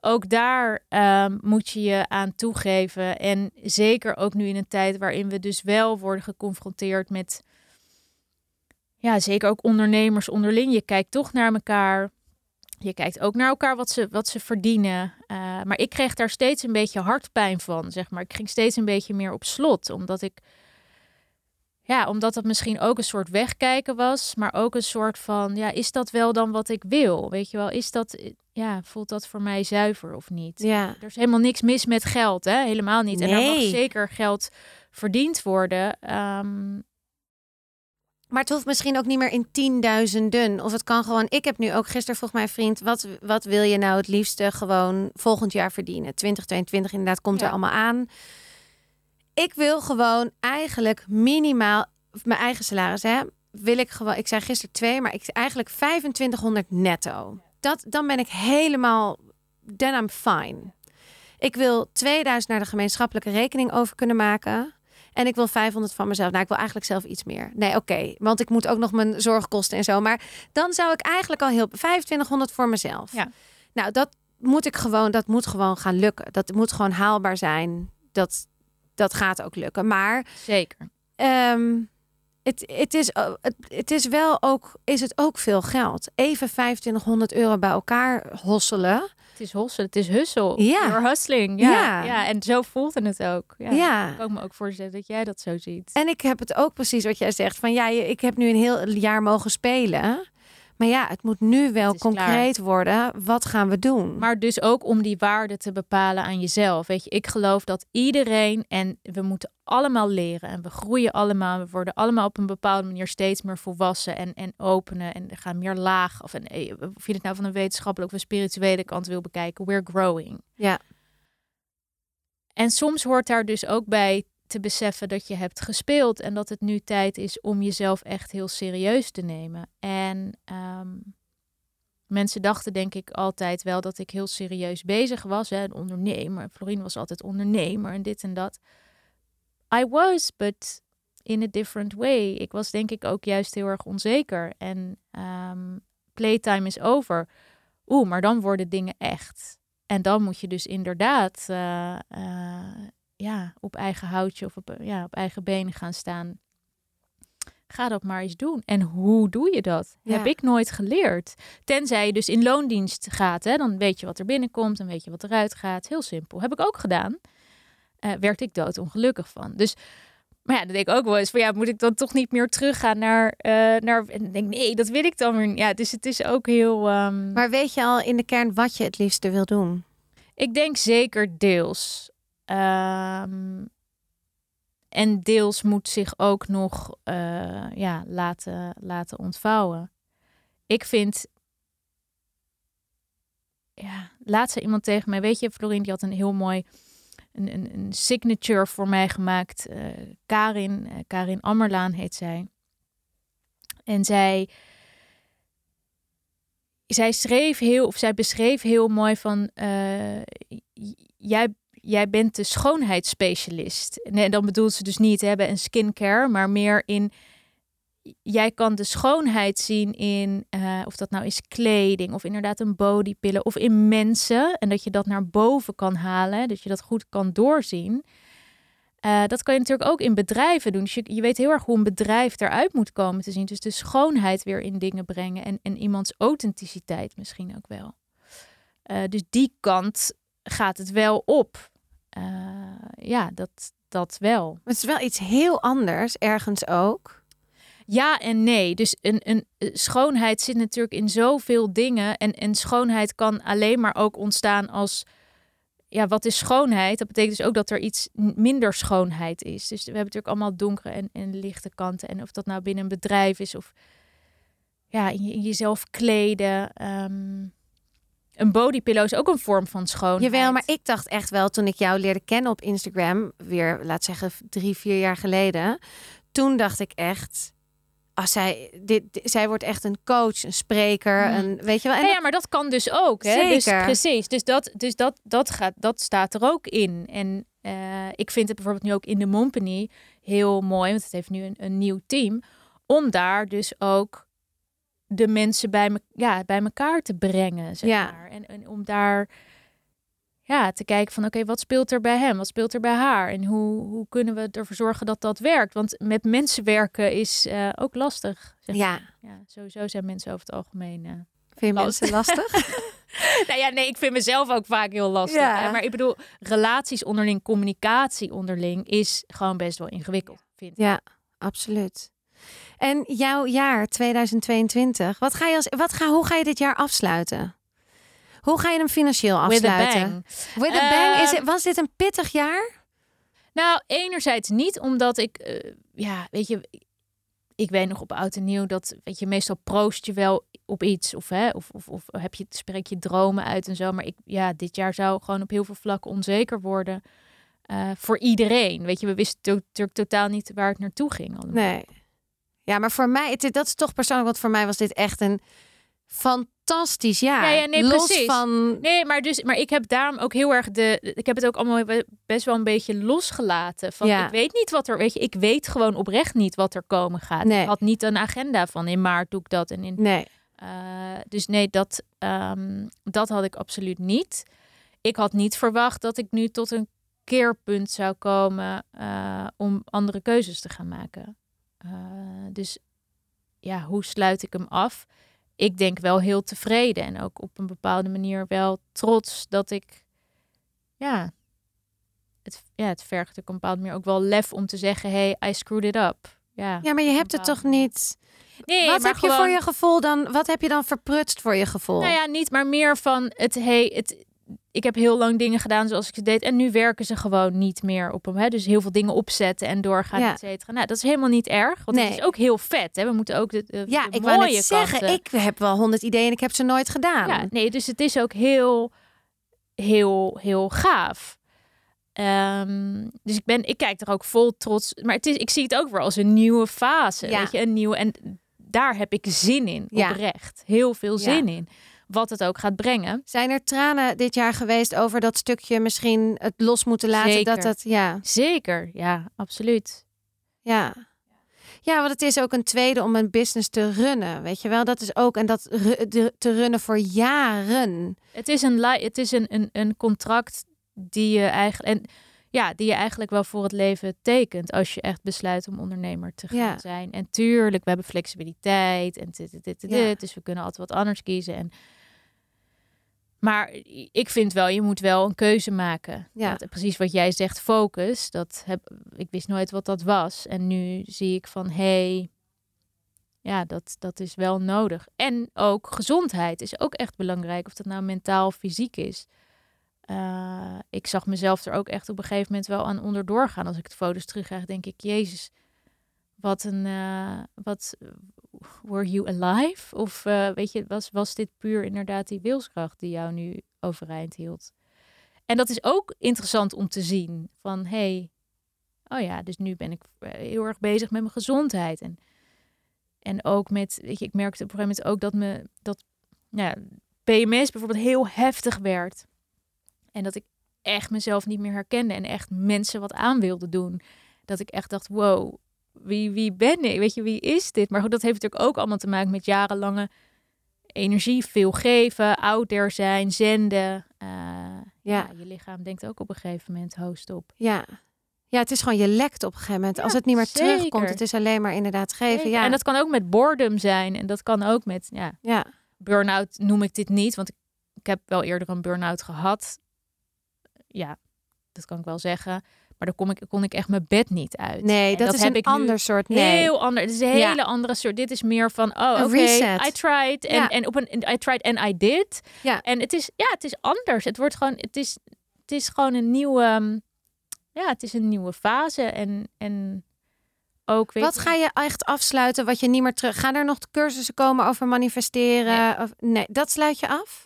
ook daar ehm, moet je je aan toegeven. En zeker ook nu in een tijd waarin we dus wel worden geconfronteerd met... Ja, zeker ook ondernemers onderling. Je kijkt toch naar elkaar. Je kijkt ook naar elkaar wat ze, wat ze verdienen. Eh, maar ik kreeg daar steeds een beetje hartpijn van, zeg maar. Ik ging steeds een beetje meer op slot, omdat ik... Ja, omdat dat misschien ook een soort wegkijken was, maar ook een soort van, ja, is dat wel dan wat ik wil? Weet je wel, is dat, ja, voelt dat voor mij zuiver of niet? Ja. Er is helemaal niks mis met geld, hè? Helemaal niet. En er mag zeker geld verdiend worden. Ehm, Maar het hoeft misschien ook niet meer in tienduizenden. Of het kan gewoon. Ik heb nu ook gisteren vroeg mijn vriend: wat, wat wil je nou het liefste gewoon volgend jaar verdienen? 2022 inderdaad komt er allemaal aan. Ik wil gewoon eigenlijk minimaal mijn eigen salaris hè. Wil ik gewoon. Ik zei gisteren twee, maar ik eigenlijk 2500 netto. Dat dan ben ik helemaal. Then I'm fine. Ik wil 2000 naar de gemeenschappelijke rekening over kunnen maken. En ik wil 500 van mezelf. Nou, ik wil eigenlijk zelf iets meer. Nee, oké. want ik moet ook nog mijn zorgkosten en zo. Maar dan zou ik eigenlijk al heel 2500 voor mezelf. Ja. Nou, dat moet ik gewoon. Dat moet gewoon gaan lukken. Dat moet gewoon haalbaar zijn. Dat, dat gaat ook lukken. Maar zeker. ehm, het, het, is, het, het is wel ook, is het ook veel geld. Even 2500 euro bij elkaar hosselen. Het is hossen, het is hussel. Ja. You're hustling. Ja. Ja. ja. en zo voelde het ook. Ja. Ja. Ik kan me ook voorstellen dat jij dat zo ziet. En ik heb het ook precies wat jij zegt. Van ja, ik heb nu een heel jaar mogen spelen. Maar ja, het moet nu wel concreet worden. Wat gaan we doen? Maar dus ook om die waarde te bepalen aan jezelf. Weet je, ik geloof dat iedereen en we moeten allemaal leren en we groeien allemaal. We worden allemaal op een bepaalde manier steeds meer volwassen en, en openen en er gaan meer laag. Of, en, eh, of je het nou van een wetenschappelijke of een spirituele kant wil bekijken. We're growing. Ja. En soms hoort daar dus ook bij te beseffen dat je hebt gespeeld en dat het nu tijd is om jezelf echt heel serieus te nemen. En ehm, mensen dachten denk ik altijd wel dat ik heel serieus bezig was. Hè? Een ondernemer. Florine was altijd ondernemer en dit en dat. I was, but in a different way. Ik was denk ik ook juist heel erg onzeker. En ehm, playtime is over. Oeh, maar dan worden dingen echt. En dan moet je dus inderdaad eh, eh, ja, op eigen houtje of op, ja, op eigen benen gaan staan. Ga dat maar eens doen. En hoe doe je dat? Ja. Heb ik nooit geleerd. Tenzij je dus in loondienst gaat. Hè? Dan weet je wat er binnenkomt en weet je wat eruit gaat. Heel simpel. Heb ik ook gedaan. Eh werd ik doodongelukkig van. Dus, maar ja, dan denk ik ook wel eens van ja, moet ik dan toch niet meer teruggaan naar, eh, naar en dan denk ik, nee, dat wil ik dan weer. Ja, dus het is ook heel. ehm, Maar weet je al in de kern wat je het liefste wil doen? ik denk zeker deels. Ehm, en deels moet zich ook nog eh, ja, laten, laten ontvouwen. Ik vind. Ja, laatst zei iemand tegen mij. Weet je, Florien, die had een heel mooi. Een, een, een signature voor mij gemaakt. eh, Karin, eh, Karin Ammerlaan heet zij. En zij. Zij schreef heel, of zij beschreef heel mooi van. jij, jij bent de schoonheidsspecialist. Nee, dan bedoelt ze dus niet hebben een skincare, maar meer in. Jij kan de schoonheid zien in, eh, of dat nou is kleding, of inderdaad een bodypillen, of in mensen. En dat je dat naar boven kan halen, dat je dat goed kan doorzien. Eh, dat kan je natuurlijk ook in bedrijven doen. Dus je, je weet heel erg hoe een bedrijf eruit moet komen te zien. Dus de schoonheid weer in dingen brengen en, en iemands authenticiteit misschien ook wel. Eh, dus die kant gaat het wel op. Eh, ja, dat, dat wel. Het is wel iets heel anders, ergens ook. Ja en nee. Dus een, een eh, schoonheid zit natuurlijk in zoveel dingen. En, en schoonheid kan alleen maar ook ontstaan als. Ja, wat is schoonheid? Dat betekent dus ook dat er iets minder schoonheid is. Dus we hebben natuurlijk allemaal donkere en, en lichte kanten. En of dat nou binnen een bedrijf is of ja, in, je- in jezelf kleden. ehm, een bodypillow is ook een vorm van schoonheid. Jawel, maar ik dacht echt wel toen ik jou leerde kennen op Instagram, weer laat zeggen drie, vier jaar geleden. Toen dacht ik echt, als zij, dit, dit- zij wordt echt een coach, een spreker, Mm. een, weet je wel. En Ja, dat- ja, maar dat kan dus ook. Hè? Dus, Zeker. precies. Dus, dat, dus dat, dat, gaat, dat staat er ook in. En eh, ik vind het bijvoorbeeld nu ook in de Mompany heel mooi, want het heeft nu een, een nieuw team, om daar dus ook de mensen bij, me, ja, bij elkaar te brengen. Zeg Ja. maar. En, en om daar ja, te kijken van oké, wat speelt er bij hem? Wat speelt er bij haar? En hoe, hoe kunnen we ervoor zorgen dat dat werkt? Want met mensen werken is eh, ook lastig. Zeg ja, maar. ja, sowieso zijn mensen over het algemeen. eh, vind je Lastig. mensen lastig? nou ja, nee, ik vind mezelf ook vaak heel lastig. Ja. hè. Maar ik bedoel, relaties onderling, communicatie onderling is gewoon best wel ingewikkeld, vind ik. ja, absoluut. En jouw jaar 2022, wat ga je als, wat ga, hoe ga je dit jaar afsluiten? Hoe ga je hem financieel With a afsluiten? bang. With a bang. Is Ehm, het, was dit een pittig jaar? Nou, enerzijds niet, omdat ik, eh, ja, weet je, ik weet nog op oud en nieuw dat, weet je, meestal proost je wel op iets of, hè, of, of, of heb je, spreek je dromen uit en zo. Maar ik, ja, dit jaar zou gewoon op heel veel vlakken onzeker worden eh, voor iedereen. Weet je, we wisten natuurlijk totaal niet waar het naartoe ging. allemaal. Nee. Ja, maar voor mij, het, dat is toch persoonlijk, want voor mij was dit echt een fantastisch jaar. Ja, ja, nee, Los precies. van... Nee, maar, dus, maar ik heb daarom ook heel erg de. Ik heb het ook allemaal be- best wel een beetje losgelaten. Van Ja. ik weet niet wat er. Weet je, ik weet gewoon oprecht niet wat er komen gaat. Nee. Ik had niet een agenda van in maart doe ik dat en in. Nee. eh, dus nee, dat, ehm, dat had ik absoluut niet. Ik had niet verwacht dat ik nu tot een keerpunt zou komen eh, om andere keuzes te gaan maken. Eh, dus ja, hoe sluit ik hem af? ik denk wel heel tevreden en ook op een bepaalde manier wel trots dat ik, ja, het, ja, het vergt op een bepaalde manier ook wel lef om te zeggen, hey, I screwed it up. Ja, Ja, maar je hebt het toch niet... Nee, wat heb je voor je gevoel dan? Wat heb je dan verprutst voor je gevoel? Nou ja, niet, maar meer van het, hey, het, ik heb heel lang dingen gedaan zoals ik ze deed. En nu werken ze gewoon niet meer op hem. Hè? Dus heel veel dingen opzetten en doorgaan, Ja. et cetera. Nou, dat is helemaal niet erg. Want Nee. het is ook heel vet. Hè? We moeten ook de, de, ja, de ik wou mooie net zeggen, kanten- ik heb wel honderd ideeën en ik heb ze nooit gedaan. Ja, nee, dus het is ook heel, heel, heel gaaf. Ehm, dus ik, ben, ik kijk er ook vol trots. Maar het is, ik zie het ook weer als een nieuwe fase. Ja. Weet je, een nieuwe. En daar heb ik zin in, Ja. oprecht. Heel veel zin in. Wat het ook gaat brengen. Zijn er tranen dit jaar geweest over dat stukje misschien het los moeten laten? Zeker. Dat dat, ja, Zeker, ja, absoluut. ja. Ja, want het is ook een tweede om een business te runnen, weet je wel? Dat is ook, en dat te runnen voor jaren. Het is een, het is een, een, een contract die je eigenlijk. En ja, die je eigenlijk wel voor het leven tekent als je echt besluit om ondernemer te gaan Ja. zijn. En tuurlijk, we hebben flexibiliteit en dit, dit, dit, dit, Ja. dit, dus we kunnen altijd wat anders kiezen. En, maar ik vind wel, je moet wel een keuze maken. Ja. Dat, precies wat jij zegt, focus. Dat heb, ik wist nooit wat dat was. En nu zie ik van, hey, ja, dat, dat is wel nodig. En ook gezondheid is ook echt belangrijk. Of dat nou mentaal of fysiek is. Eh, ik zag mezelf er ook echt op een gegeven moment wel aan onderdoor gaan. Als ik de foto's terugkrijg, denk ik, Jezus, wat een, eh, wat, were you alive? Of eh, weet je, was, was dit puur inderdaad die wilskracht die jou nu overeind hield? En dat is ook interessant om te zien. Van, hey, oh ja, dus nu ben ik eh, heel erg bezig met mijn gezondheid. En, en ook met, weet je, ik merkte op een gegeven moment ook dat me, dat, ja, PMS bijvoorbeeld heel heftig werd. En dat ik echt mezelf niet meer herkende en echt mensen wat aan wilde doen. Dat ik echt dacht, wow, wie, wie ben ik? Weet je, wie is dit? Maar goed, dat heeft natuurlijk ook allemaal te maken met jarenlange energie, veel geven, out there zijn, zenden. Eh, ja. je lichaam denkt ook op een gegeven moment host op. Ja. Ja, het is gewoon, je lekt op een gegeven moment. Ja, Als het niet meer zeker. terugkomt, het is alleen maar inderdaad geven. Ja, En dat kan ook met boredom zijn. En dat kan ook met, ja, ja. burn-out noem ik dit niet. Want ik, ik heb wel eerder een burn-out gehad. Ja, dat kan ik wel zeggen. Maar dan kom ik, kon ik echt mijn bed niet uit. Nee, dat, is heb een ik ander soort. Nee. Heel ander. Het is een Ja. hele andere soort. Dit is meer van, oh, oké, reset. I tried. En, Ja. en op een, I tried and I did. Ja. En het is, ja, het is anders. Het wordt gewoon, het is, het is gewoon een nieuwe, um, ja, het is een nieuwe fase. En, en ook, weet Wat ga je echt afsluiten wat je niet meer terug... Gaan er nog cursussen komen over manifesteren? Of, nee, dat sluit je af?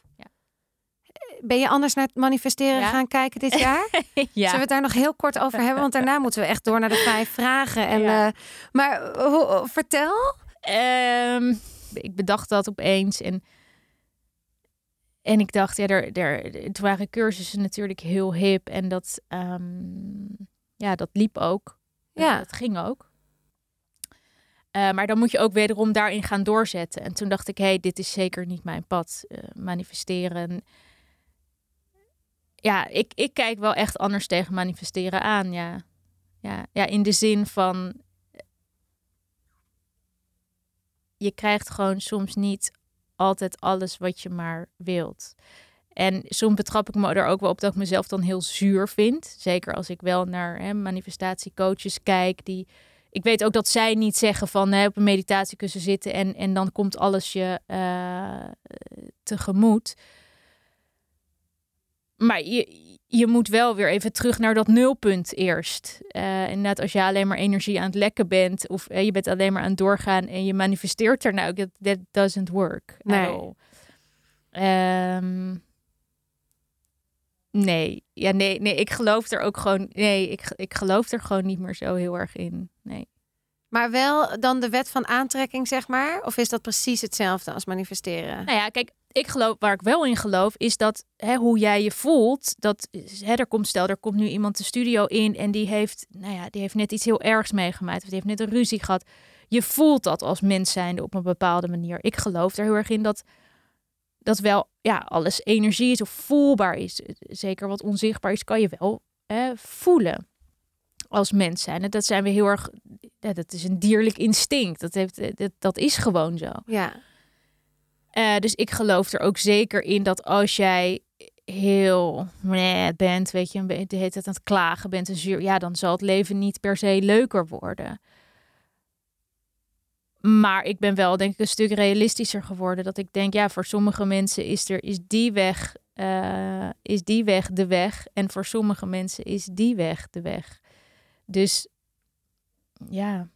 Ben je anders naar het manifesteren Ja. gaan kijken dit jaar? ja. Zullen we het daar nog heel kort over hebben? Want daarna moeten we echt door naar de vijf vragen. En, Ja. eh, maar eh, hoe- vertel. Ehm, ik bedacht dat opeens en en ik dacht, ja, er, er, het waren cursussen natuurlijk heel hip en dat, ehm, ja, dat liep ook. Ja. Dat ging ook. Eh, maar dan moet je ook wederom daarin gaan doorzetten. En toen dacht ik, hé, hey, dit is zeker niet mijn pad. manifesteren. Ja, ik, ik kijk wel echt anders tegen manifesteren aan, ja. Ja, ja in de zin van... Je krijgt gewoon soms niet altijd alles wat je maar wilt. En soms betrap ik me er ook wel op dat ik mezelf dan heel zuur vind. Zeker als ik wel naar hè, manifestatiecoaches kijk. Die, ik weet ook dat zij niet zeggen van hè, op een meditatiekussen zitten en, en dan komt alles je eh, tegemoet. Maar je, je moet wel weer even terug naar dat nulpunt eerst. Uh, inderdaad, als je alleen maar energie aan het lekken bent... of eh, je bent alleen maar aan het doorgaan en je manifesteert er nou... that, that doesn't work Nee. Ehm, nee, ja, nee, nee, ik geloof er ook gewoon... Nee, ik, ik geloof er gewoon niet meer zo heel erg in. Nee. Maar wel dan de wet van aantrekking, zeg maar? Of is dat precies hetzelfde als manifesteren? Nou ja, kijk, ik geloof, waar ik wel in geloof, is dat hè, hoe jij je voelt. Dat hè, er komt, stel, er komt nu iemand de studio in en die heeft, nou ja, die heeft net iets heel ergs meegemaakt. Of die heeft net een ruzie gehad. Je voelt dat als mens zijnde op een bepaalde manier. Ik geloof er heel erg in dat, dat wel, ja, alles energie is of voelbaar is. Zeker wat onzichtbaar is, kan je wel hè, voelen als mens zijn. En dat zijn we heel erg, ja, dat is een dierlijk instinct. Dat, heeft, dat, dat is gewoon zo. Ja. Eh, dus ik geloof er ook zeker in dat als jij heel meh bent, weet je, de hele tijd aan het klagen bent en zuur, ja, dan zal het leven niet per se leuker worden. Maar ik ben wel, denk ik, een stuk realistischer geworden. Dat ik denk, ja, voor sommige mensen is er is die weg, eh, is die weg de weg, en voor sommige mensen is die weg de weg. Dus ja,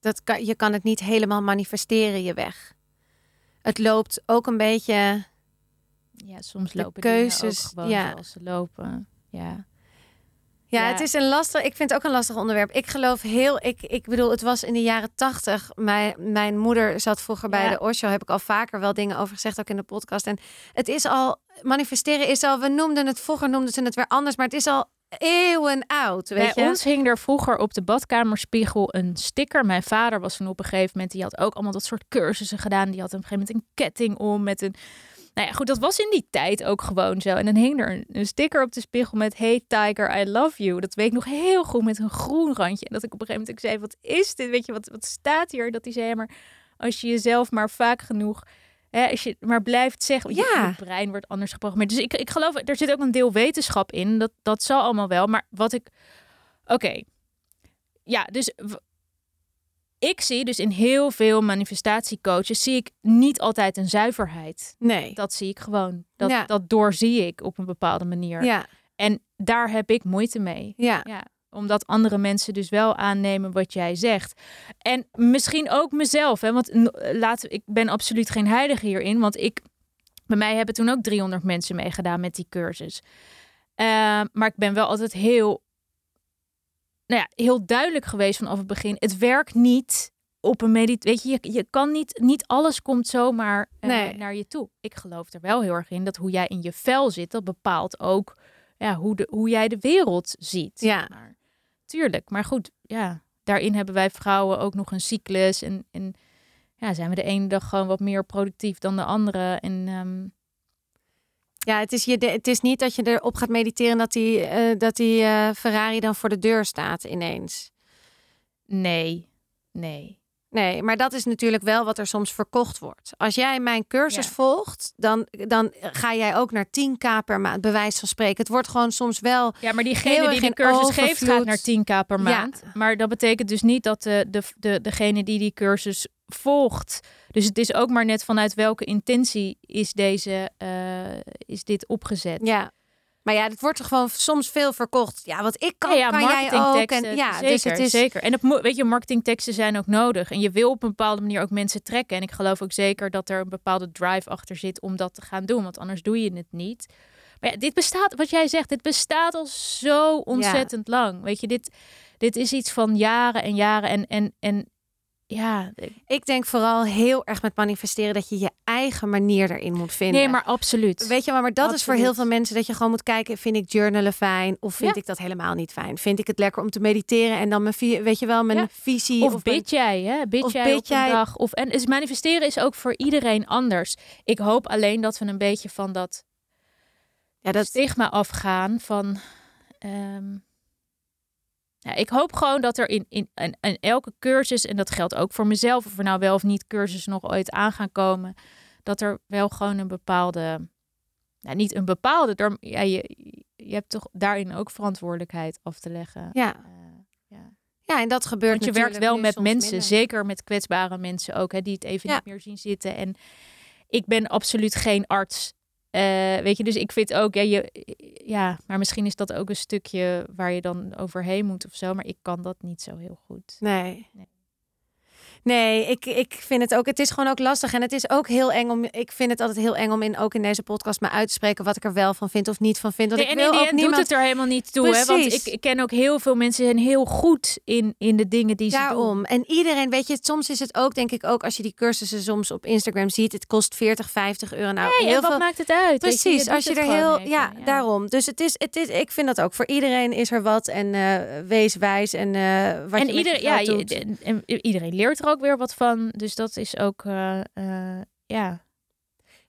Dat je kan het niet helemaal manifesteren, je weg. Het loopt ook een beetje... ja, soms lopen keuzes, dingen keuzes, ook gewoon ja. zoals ze lopen. Ja. Ja, Ja. het is een lastig. Ik vind het ook een lastig onderwerp. Ik geloof heel. Ik, ik bedoel, het was in de jaren tachtig. Mijn, mijn moeder zat vroeger bij Ja. de Osho. Heb ik al vaker wel dingen over gezegd, ook in de podcast. En het is al. Manifesteren is al. We noemden het vroeger, noemden ze het weer anders. Maar het is al eeuwen oud. Weet Bij je? ons hing er vroeger op de badkamerspiegel een sticker. Mijn vader was toen op een gegeven moment, die had ook allemaal dat soort cursussen gedaan. Die had op een gegeven moment een ketting om met een... Nou ja, goed, dat was in die tijd ook gewoon zo. En dan hing er een, sticker op de spiegel met Hey Tiger, I love you. Dat weet ik nog heel goed met een groen randje. En dat ik op een gegeven moment ook zei, wat is dit? Weet je, wat, wat staat hier? Dat hij zei, maar als je jezelf maar vaak genoeg... Hè, als je maar blijft zeggen, Ja. je brein wordt anders geprogrammeerd. Dus ik, ik geloof, er zit ook een deel wetenschap in. Dat, dat zal allemaal wel. Maar wat ik Oké. Ja, dus ik zie dus in heel veel manifestatiecoaches zie ik niet altijd een zuiverheid. Nee. Dat zie ik gewoon. Dat, Ja. dat doorzie ik op een bepaalde manier. Ja. En daar heb ik moeite mee. Ja. Ja, omdat andere mensen dus wel aannemen wat jij zegt. En misschien ook mezelf. Hè? Want n- laten, ik ben absoluut geen heilige hierin. Want ik, bij mij hebben toen ook 300 mensen meegedaan met die cursus. Eh, maar ik ben wel altijd heel, nou ja, heel duidelijk geweest vanaf het begin. Het werkt niet op een medit. Weet je, je, je kan niet, niet alles komt zomaar eh, Nee. naar je toe. Ik geloof er wel heel erg in dat hoe jij in je vel zit, dat bepaalt ook ja, hoe, de, hoe jij de wereld ziet. Ja. Maar, tuurlijk, maar goed, ja, daarin hebben wij vrouwen ook nog een cyclus. En, en ja, zijn we de ene dag gewoon wat meer productief dan de andere. En ehm, Ja, het is, je, het is niet dat je erop gaat mediteren dat die, eh, dat die eh, Ferrari dan voor de deur staat ineens. nee, nee. Nee, maar dat is natuurlijk wel wat er soms verkocht wordt. Als jij mijn cursus Ja. volgt, dan, dan ga jij ook naar 10k per maand, bij wijze van spreken. Het wordt gewoon soms wel. Ja, maar diegene die die cursus geeft gaat naar 10k per Ja. maand. Maar dat betekent dus niet dat de, de, de, degene die die cursus volgt. Dus het is ook maar net vanuit welke intentie is, deze, eh, is dit opgezet. Ja. Maar ja, het wordt er gewoon soms veel verkocht. Ja, wat ik kan, Ja, ja, kan jij ook. En, ja, zeker, dus het is. zeker. En dat weet je, marketingteksten zijn ook nodig. En je wil op een bepaalde manier ook mensen trekken. En ik geloof ook zeker dat er een bepaalde drive achter zit om dat te gaan doen. Want anders doe je het niet. Maar ja, dit bestaat, wat jij zegt, dit bestaat al zo ontzettend lang. Weet je, dit, dit is iets van jaren en jaren. En, en, en ja, Ik denk vooral heel erg met manifesteren dat je je eigen manier erin moet vinden. nee, maar absoluut. Weet je wel, maar dat is voor heel veel mensen dat je gewoon moet kijken, vind ik journalen fijn of vind Ja. ik dat helemaal niet fijn? Vind ik het lekker om te mediteren en dan mijn, weet je wel, mijn Ja. visie Of, mijn- bid jij, hè? Bid of jij bid op een dag. Of, en dus manifesteren is ook voor iedereen anders. Ik hoop alleen dat we een beetje van dat ja, dat stigma afgaan van. ehm, ik hoop gewoon dat er in, in, in, in elke cursus, en dat geldt ook voor mezelf, of er nou wel of niet cursus nog ooit aan gaan komen, dat er wel gewoon een bepaalde, nou, niet een bepaalde, er, ja, je, je hebt toch daarin ook verantwoordelijkheid af te leggen. ja. Eh, ja. ja, en dat gebeurt Want je werkt wel met mensen, minder. zeker met kwetsbare mensen ook, hè, die het even Ja. niet meer zien zitten. En ik ben absoluut geen arts. Eh, weet je, dus ik vind ook, ja, je, ja, maar misschien is dat ook een stukje waar je dan overheen moet of zo. Maar ik kan dat niet zo heel goed. Nee. Nee. Nee, ik, ik vind het ook. Het is gewoon ook lastig. En het is ook heel eng om. Ik vind het altijd heel eng om in ook in deze podcast maar uit te spreken wat ik er wel van vind of niet van vind. Want Nee, ik en wil ook niemand. doet het er helemaal niet toe. Hè? Want ik, ik ken ook heel veel mensen die zijn heel goed in, in de dingen die ze Daarom. doen. En iedereen, weet je, soms is het ook, denk ik ook, als je die cursussen soms op Instagram ziet, het kost 40, 50 euro. Nou, Nee, en heel wat veel. maakt het uit? Precies, je als je er heel. even, Ja, daarom. Dus het is, het is, ik vind dat ook. Voor iedereen is er wat. En eh, wees wijs. En eh wat en je je ja, je- en- en iedereen leert er ook weer wat van. Dus dat is ook, eh, eh, ja.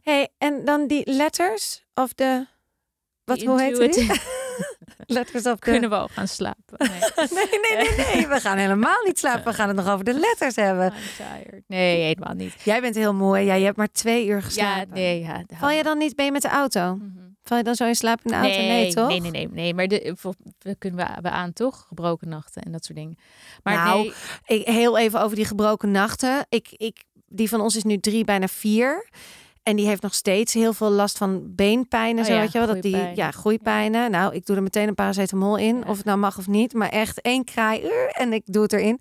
Hey, en dan die letters of de. Wat, hoe heet het? Letters de... kunnen we al gaan slapen. Nee. Nee, nee, nee, nee. We gaan helemaal niet slapen. We gaan het nog over de letters hebben. Nee, helemaal niet. Jij bent heel mooi. Ja, je hebt maar twee uur Ja, geslapen. nee. Ja, Val je dan niet? Je met de auto? Mhm. Val je dan zo in slaap in de auto? Nee, nee, toch? Nee, nee, nee, nee. Maar de, voor- we kunnen we, we aan toch? Gebroken nachten en dat soort dingen. Maar Nou, nee, Ik, heel even over die gebroken nachten. Ik, ik, die van ons is nu drie, bijna vier. En die heeft nog steeds heel veel last van beenpijn en Oh zo. ja, weet je wel? Dat die, ja, groeipijnen. Nou, ik doe er meteen een paracetamol in. Ja. Of het nou mag of niet. Maar echt één kraai uur en ik doe het erin.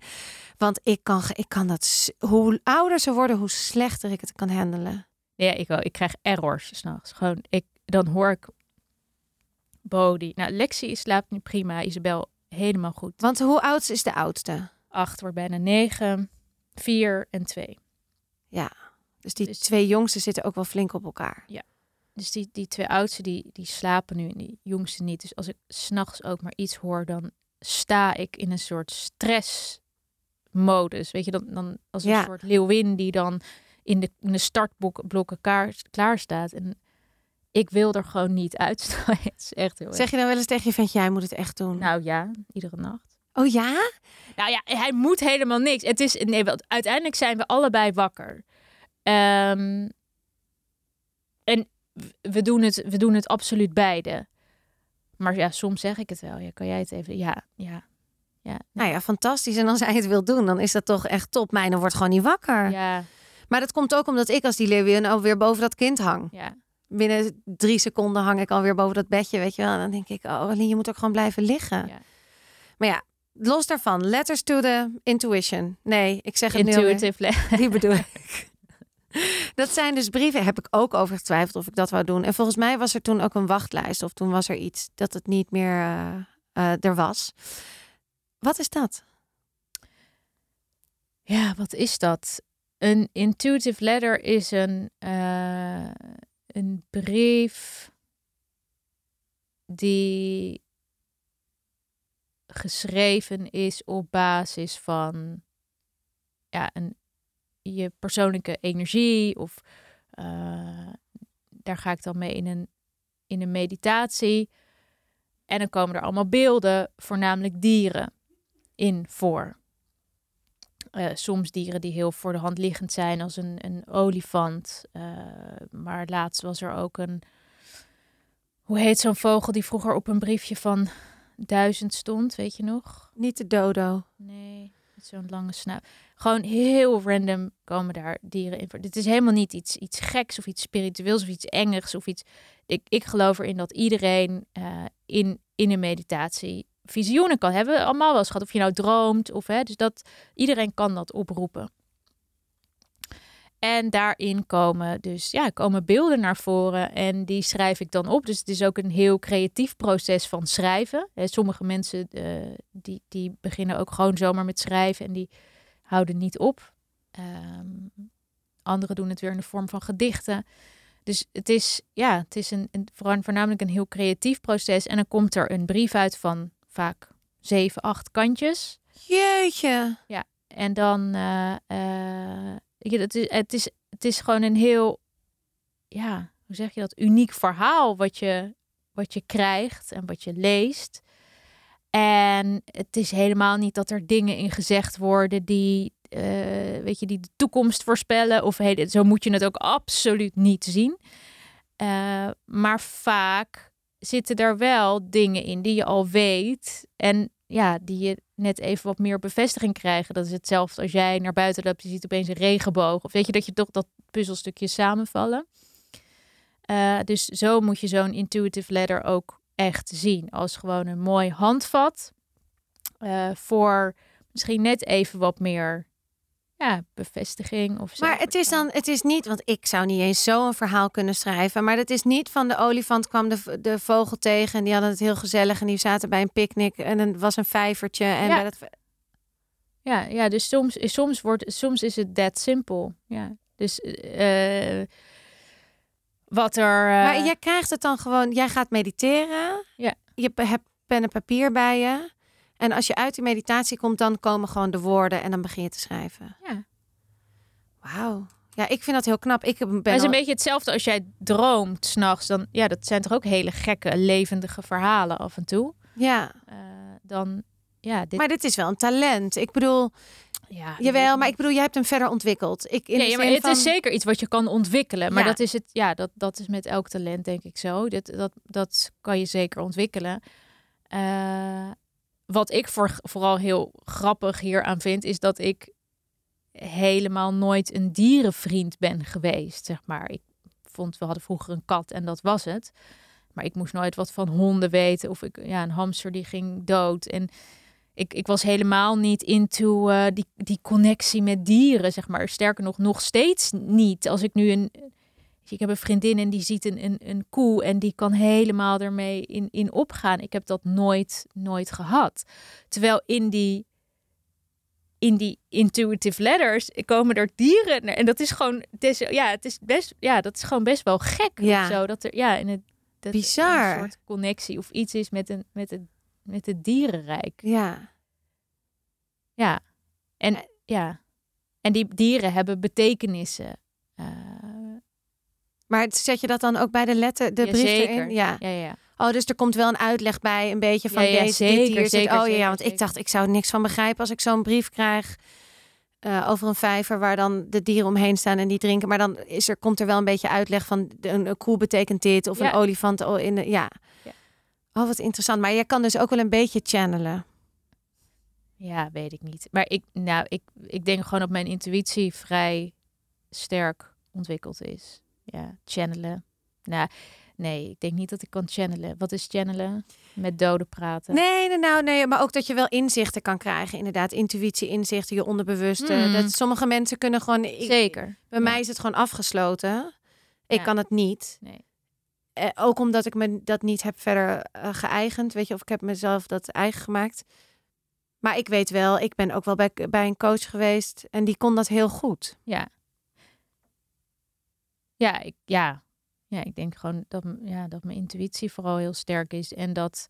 Want ik kan, ik kan dat... Hoe ouder ze worden, hoe slechter ik het kan handelen. ja, ik, wel. ik krijg errors s'nachts. Gewoon, ik, dan hoor ik Bodie. Nou, Lexi slaapt nu prima. Isabel helemaal goed. Want hoe oud is de oudste? Acht wordt bijna negen. Vier en twee. Dus die Dus- twee jongsten zitten ook wel flink op elkaar. Dus die, die twee oudste, die, die slapen nu en die jongste niet. Dus als ik s'nachts ook maar iets hoor, dan sta ik in een soort stressmodus. Weet je, dan, dan als een Ja. soort leeuwin die dan in de, in de startblokken klaar, klaar staat. En ik wil er gewoon niet uitstaan. Het is echt heel. Zeg je dan wel eens tegen je ventje, jij moet het echt doen? Nou ja, iedere nacht. Oh ja? Nou ja, hij moet helemaal niks. Het is, nee, want uiteindelijk zijn we allebei wakker. Ehm, en we doen, het, we doen het absoluut beide. Maar ja, soms zeg ik het wel. Ja, kan jij het even? Ja, ja, ja. Nou ja, fantastisch. En als hij het wil doen, dan is dat toch echt top. Mijne wordt gewoon niet wakker. Ja, Maar dat komt ook omdat ik als die leeuwin alweer boven dat kind hang. ja. Binnen drie seconden hang ik alweer boven dat bedje, weet je wel. En dan denk ik, oh, Aline, je moet ook gewoon blijven liggen. Ja. Maar ja, los daarvan. Letters to the intuition. Nee, ik zeg het nu alweer. Intuitive le- Die bedoel ik. Dat zijn dus brieven, heb ik ook over getwijfeld of ik dat wou doen. En volgens mij was er toen ook een wachtlijst. Of toen was er iets dat het niet meer eh, eh, er was. Wat is dat? Ja, wat is dat? Een intuitive letter is een, eh, een brief die geschreven is op basis van ja, een, je persoonlijke energie. Of eh, daar ga ik dan mee in een, in een meditatie. En dan komen er allemaal beelden, voornamelijk dieren, in voor. Eh, soms dieren die heel voor de hand liggend zijn, als een, een olifant. Eh, maar laatst was er ook een. Hoe heet zo'n vogel die vroeger op een briefje van duizend stond, weet je nog? Niet de dodo. Nee, met zo'n lange snuit. Gewoon heel random komen daar dieren in. voor. Dit is helemaal niet iets, iets geks of iets spiritueels of iets engs of iets. Ik, ik geloof erin dat iedereen eh, in, in een meditatie visioenen kan hebben. Allemaal wel eens gehad. Of je nou droomt of hè. Dus dat iedereen kan dat oproepen. En daarin komen dus ja, komen beelden naar voren en die schrijf ik dan op. Dus het is ook een heel creatief proces van schrijven. Eh, Sommige mensen eh, die, die beginnen ook gewoon zomaar met schrijven en die houden niet op. Ehm anderen doen het weer in de vorm van gedichten. Dus het is, ja, het is een, voornamelijk een heel creatief proces. En dan komt er een brief uit van vaak zeven, acht kantjes. Jeetje. En dan, eh, ja, het, is, het, is, het is gewoon een heel, ja, hoe zeg je dat, uniek verhaal wat je, wat je krijgt en wat je leest. En het is helemaal niet dat er dingen in gezegd worden die, eh, weet je, die de toekomst voorspellen. Of hey, zo moet je het ook absoluut niet zien. Eh, maar vaak zitten er wel dingen in die je al weet. En ja, die je net even wat meer bevestiging krijgen. Dat is hetzelfde als jij naar buiten loopt, je ziet opeens een regenboog. Of weet je dat je toch dat puzzelstukje samenvallen. Eh, dus zo moet je zo'n intuitive letter ook echt zien. Als gewoon een mooi handvat. eh, voor misschien net even wat meer ja, bevestiging. Of Maar het is dan, het is niet, want ik zou niet eens zo een verhaal kunnen schrijven. Maar het is niet van de olifant kwam de, de vogel tegen en die hadden het heel gezellig en die zaten bij een picknick en er was een vijvertje. En Ja. dat, Ja, ja dus soms, soms, wordt, soms is het that simple. Ja, dus eh, wat er... eh, Maar jij krijgt het dan gewoon, jij gaat mediteren. Ja. Je hebt pen en papier bij je. En als je uit die meditatie komt, dan komen gewoon de woorden en dan begin je te schrijven. Ja. Wauw. Ja, ik vind dat heel knap. Ik ben Maar het is al- een beetje hetzelfde als jij droomt s'nachts. Dan, ja, dat zijn toch ook hele gekke, levendige verhalen af en toe. Ja. eh, dan ja, dit, Maar dit is wel een talent. Ik bedoel, ja, jawel, maar ik bedoel, jij hebt hem verder ontwikkeld. Ik, in Ja, de ja, maar het van, is zeker iets wat je kan ontwikkelen. Maar Ja. dat is het, ja, dat, dat is met elk talent denk ik zo. Dat, dat, dat kan je zeker ontwikkelen. Eh, wat ik voor, vooral heel grappig hier aan vind, is dat ik helemaal nooit een dierenvriend ben geweest. Zeg maar. Ik vond, we hadden vroeger een kat en dat was het. Maar ik moest nooit wat van honden weten. Of ik, ja, een hamster die ging dood. En ik, ik was helemaal niet into eh, die, die connectie met dieren, zeg maar. Sterker nog, nog steeds niet. Als ik nu een... Ik heb een vriendin en die ziet een, een, een koe en die kan helemaal ermee in, in opgaan. Ik heb dat nooit, nooit gehad. Terwijl in die, in die intuitive letters komen er dieren. En dat is gewoon, ja, het is best, ja, dat is gewoon best wel gek. Ja. Of zo, dat er, ja, in het, dat Bizar. Een soort connectie of iets is met, een, met, het, met het dierenrijk. Ja. Ja. En, Eh. ja. en die dieren hebben betekenissen. Maar zet je dat dan ook bij de letter, de ja, brief erin? Ja. ja, ja. Oh, dus er komt wel een uitleg bij, een beetje van Ja, ja, deze zeker, dit hier zit. zeker, Oh ja, zeker, want ik dacht, ik zou er niks van begrijpen als ik zo'n brief krijg eh, over een vijver waar dan de dieren omheen staan en die drinken. Maar dan is er, komt er wel een beetje uitleg van een, een koe betekent dit of Ja. een olifant oh, in de, ja. Ja. Oh, wat interessant. Maar jij kan dus ook wel een beetje channelen. Ja, weet ik niet. Maar ik, nou, ik, ik denk gewoon dat mijn intuïtie vrij sterk ontwikkeld is. Ja, channelen. Nou, nee, ik denk niet dat ik kan channelen. Wat is channelen? Met doden praten. Nee, nee, nou, nee, maar ook dat je wel inzichten kan krijgen. Inderdaad, intuïtie, inzichten, je onderbewuste. Mm. Dat sommige mensen kunnen gewoon. ik- Zeker. Bij Ja. mij is het gewoon afgesloten. Ik Ja. kan het niet. Nee. Eh, ook omdat ik me dat niet heb verder eh, geëigend. Weet je, of ik heb mezelf dat eigen gemaakt. Maar ik weet wel, ik ben ook wel bij, bij een coach geweest. En die kon dat heel goed. Ja. Ja, ik, ja. ja, ik denk gewoon dat, ja, dat mijn intuïtie vooral heel sterk is. En dat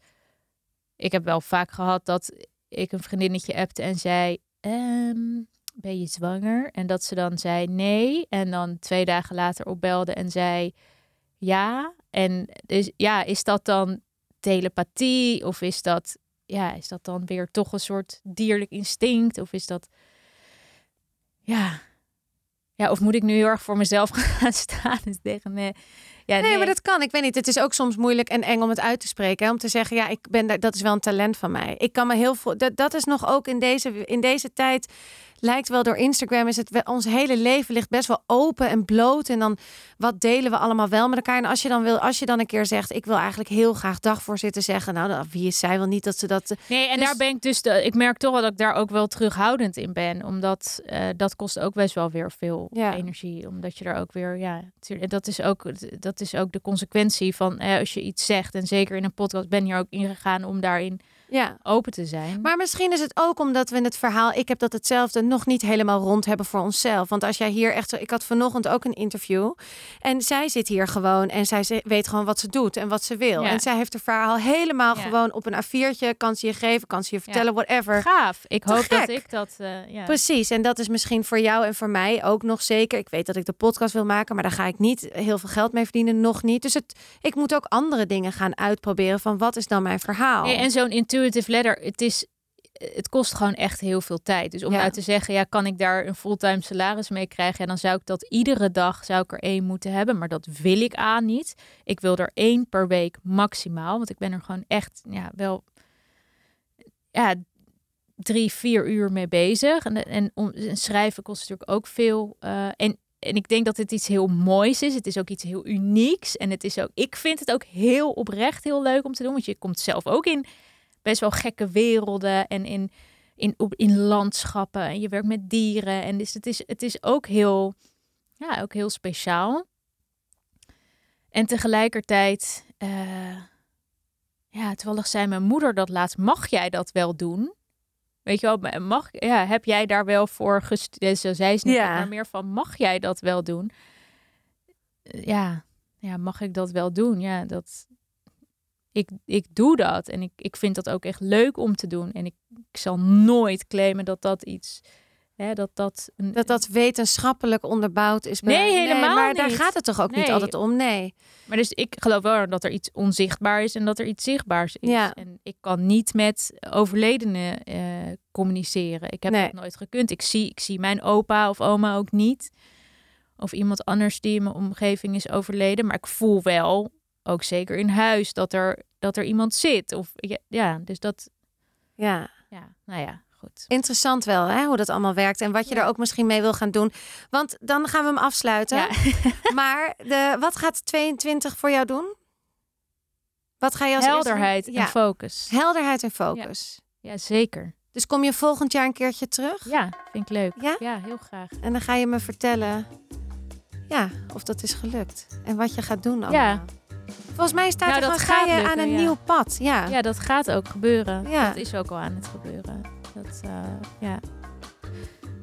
ik heb wel vaak gehad dat ik een vriendinnetje appte en zei: ehm, Ben je zwanger? En dat ze dan zei nee. En dan twee dagen later opbelde en zei ja. En dus ja, is dat dan telepathie? Of is dat, ja, is dat dan weer toch een soort dierlijk instinct? Of is dat. Ja, ja, of moet ik nu heel erg voor mezelf gaan staan en zeggen nee. Ja, Nee, maar dat kan. Ik weet niet. Het is ook soms moeilijk en eng om het uit te spreken. Hè? Om te zeggen, ja, ik ben daar, dat is wel een talent van mij. Ik kan me heel veel. Dat, dat is nog ook in deze, in deze tijd. Lijkt wel door Instagram is het ons hele leven ligt best wel open en bloot. En dan wat delen we allemaal wel met elkaar. En als je dan wil, als je dan een keer zegt, ik wil eigenlijk heel graag dagvoorzitter zeggen. Nou, dan- wie is zij wel niet dat ze dat. Nee, en Dus- daar ben ik dus. De, ik merk toch wel dat ik daar ook wel terughoudend in ben. Omdat eh, dat kost ook best wel weer veel Ja. energie. Omdat je er ook weer. Ja, dat is ook, dat is ook de consequentie van als je iets zegt. En zeker in een podcast ben je er ook ingegaan om daarin Ja. open te zijn. Maar misschien is het ook omdat we het verhaal, ik heb dat hetzelfde, nog niet helemaal rond hebben voor onszelf. Want als jij hier echt, ik had vanochtend ook een interview en zij zit hier gewoon en zij weet gewoon wat ze doet en wat ze wil. Ja. En zij heeft haar verhaal helemaal Ja. gewoon op een A4'tje, kan ze je geven, kan ze je vertellen, whatever. Gaaf. Ik Te hoop dat ik dat. eh, ja. Precies, en dat is misschien voor jou en voor mij ook nog zeker. Ik weet dat ik de podcast wil maken, maar daar ga ik niet heel veel geld mee verdienen, nog niet. Dus het, ik moet ook andere dingen gaan uitproberen van wat is dan mijn verhaal. Nee, en zo'n intuitive letter, het is. Het kost gewoon echt heel veel tijd. Dus om Ja. uit te zeggen, ja, kan ik daar een fulltime salaris mee krijgen? Ja, dan zou ik dat iedere dag zou ik er één moeten hebben. Maar dat wil ik aan niet. Ik wil er één per week maximaal. Want ik ben er gewoon echt, ja, wel, ja, drie, vier uur mee bezig. En, en, om, en schrijven kost natuurlijk ook veel. eh, en, en ik denk dat het iets heel moois is. Het is ook iets heel unieks. En het is ook, ik vind het ook heel oprecht heel leuk om te doen. Want je komt zelf ook in best wel gekke werelden en in, in, op, in landschappen. En je werkt met dieren. En dus het is, het is ook heel, ja, ook heel speciaal. En tegelijkertijd, eh, ja, toevallig zei mijn moeder dat laatst, mag jij dat wel doen? Weet je wel, mag, ja, heb jij daar wel voor gestudeerd? Zo zei ze niet, Ja. maar meer van, mag jij dat wel doen? Ja, ja, mag ik dat wel doen? Ja, dat, ik, ik doe dat. En ik, ik vind dat ook echt leuk om te doen. En ik, ik zal nooit claimen dat dat iets, hè, dat dat... Een, Dat dat wetenschappelijk onderbouwd is. bij- Nee, helemaal maar daar niet. gaat het toch ook niet altijd om? Nee. Maar dus ik geloof wel dat er iets onzichtbaar is en dat er iets zichtbaars is. Ja. En ik kan niet met overledenen eh, communiceren. Ik heb Nee. dat nooit gekund. Ik zie, ik zie mijn opa of oma ook niet. Of iemand anders die in mijn omgeving is overleden. Maar ik voel wel, ook zeker in huis, dat er, dat er iemand zit. Of ja, ja dus dat, Ja. ja, nou ja, goed. Interessant wel, hè, hoe dat allemaal werkt en wat je Ja. er ook misschien mee wil gaan doen. Want dan gaan we hem afsluiten. Ja. Maar de, wat gaat 22 voor jou doen? Wat ga je als? Helderheid en focus. Helderheid en focus. Ja, zeker. Dus kom je volgend jaar een keertje terug? Ja, vind ik leuk. Ja? Ja, heel graag. En dan ga je me vertellen ja, of dat is gelukt. En wat je gaat doen allemaal. Ja. Volgens mij staat Nou, er dat gewoon, ga je lukken, aan een ja. nieuw pad. Ja. Ja, dat gaat ook gebeuren. Ja. Dat is ook al aan het gebeuren. Dat, eh, ja.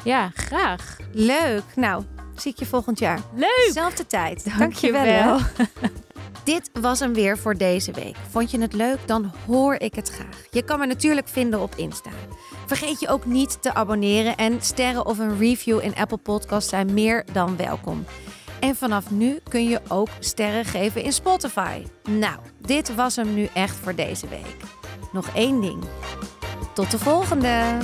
ja, graag. Leuk. Nou, zie ik je volgend jaar. Leuk! Zelfde tijd. Dankjewel. Dankjewel. hè. Dit was hem weer voor deze week. Vond je het leuk? Dan hoor ik het graag. Je kan me natuurlijk vinden op Insta. Vergeet je ook niet te abonneren en sterren of een review in Apple Podcasts zijn meer dan welkom. En vanaf nu kun je ook sterren geven in Spotify. Nou, dit was hem nu echt voor deze week. Nog één ding. Tot de volgende!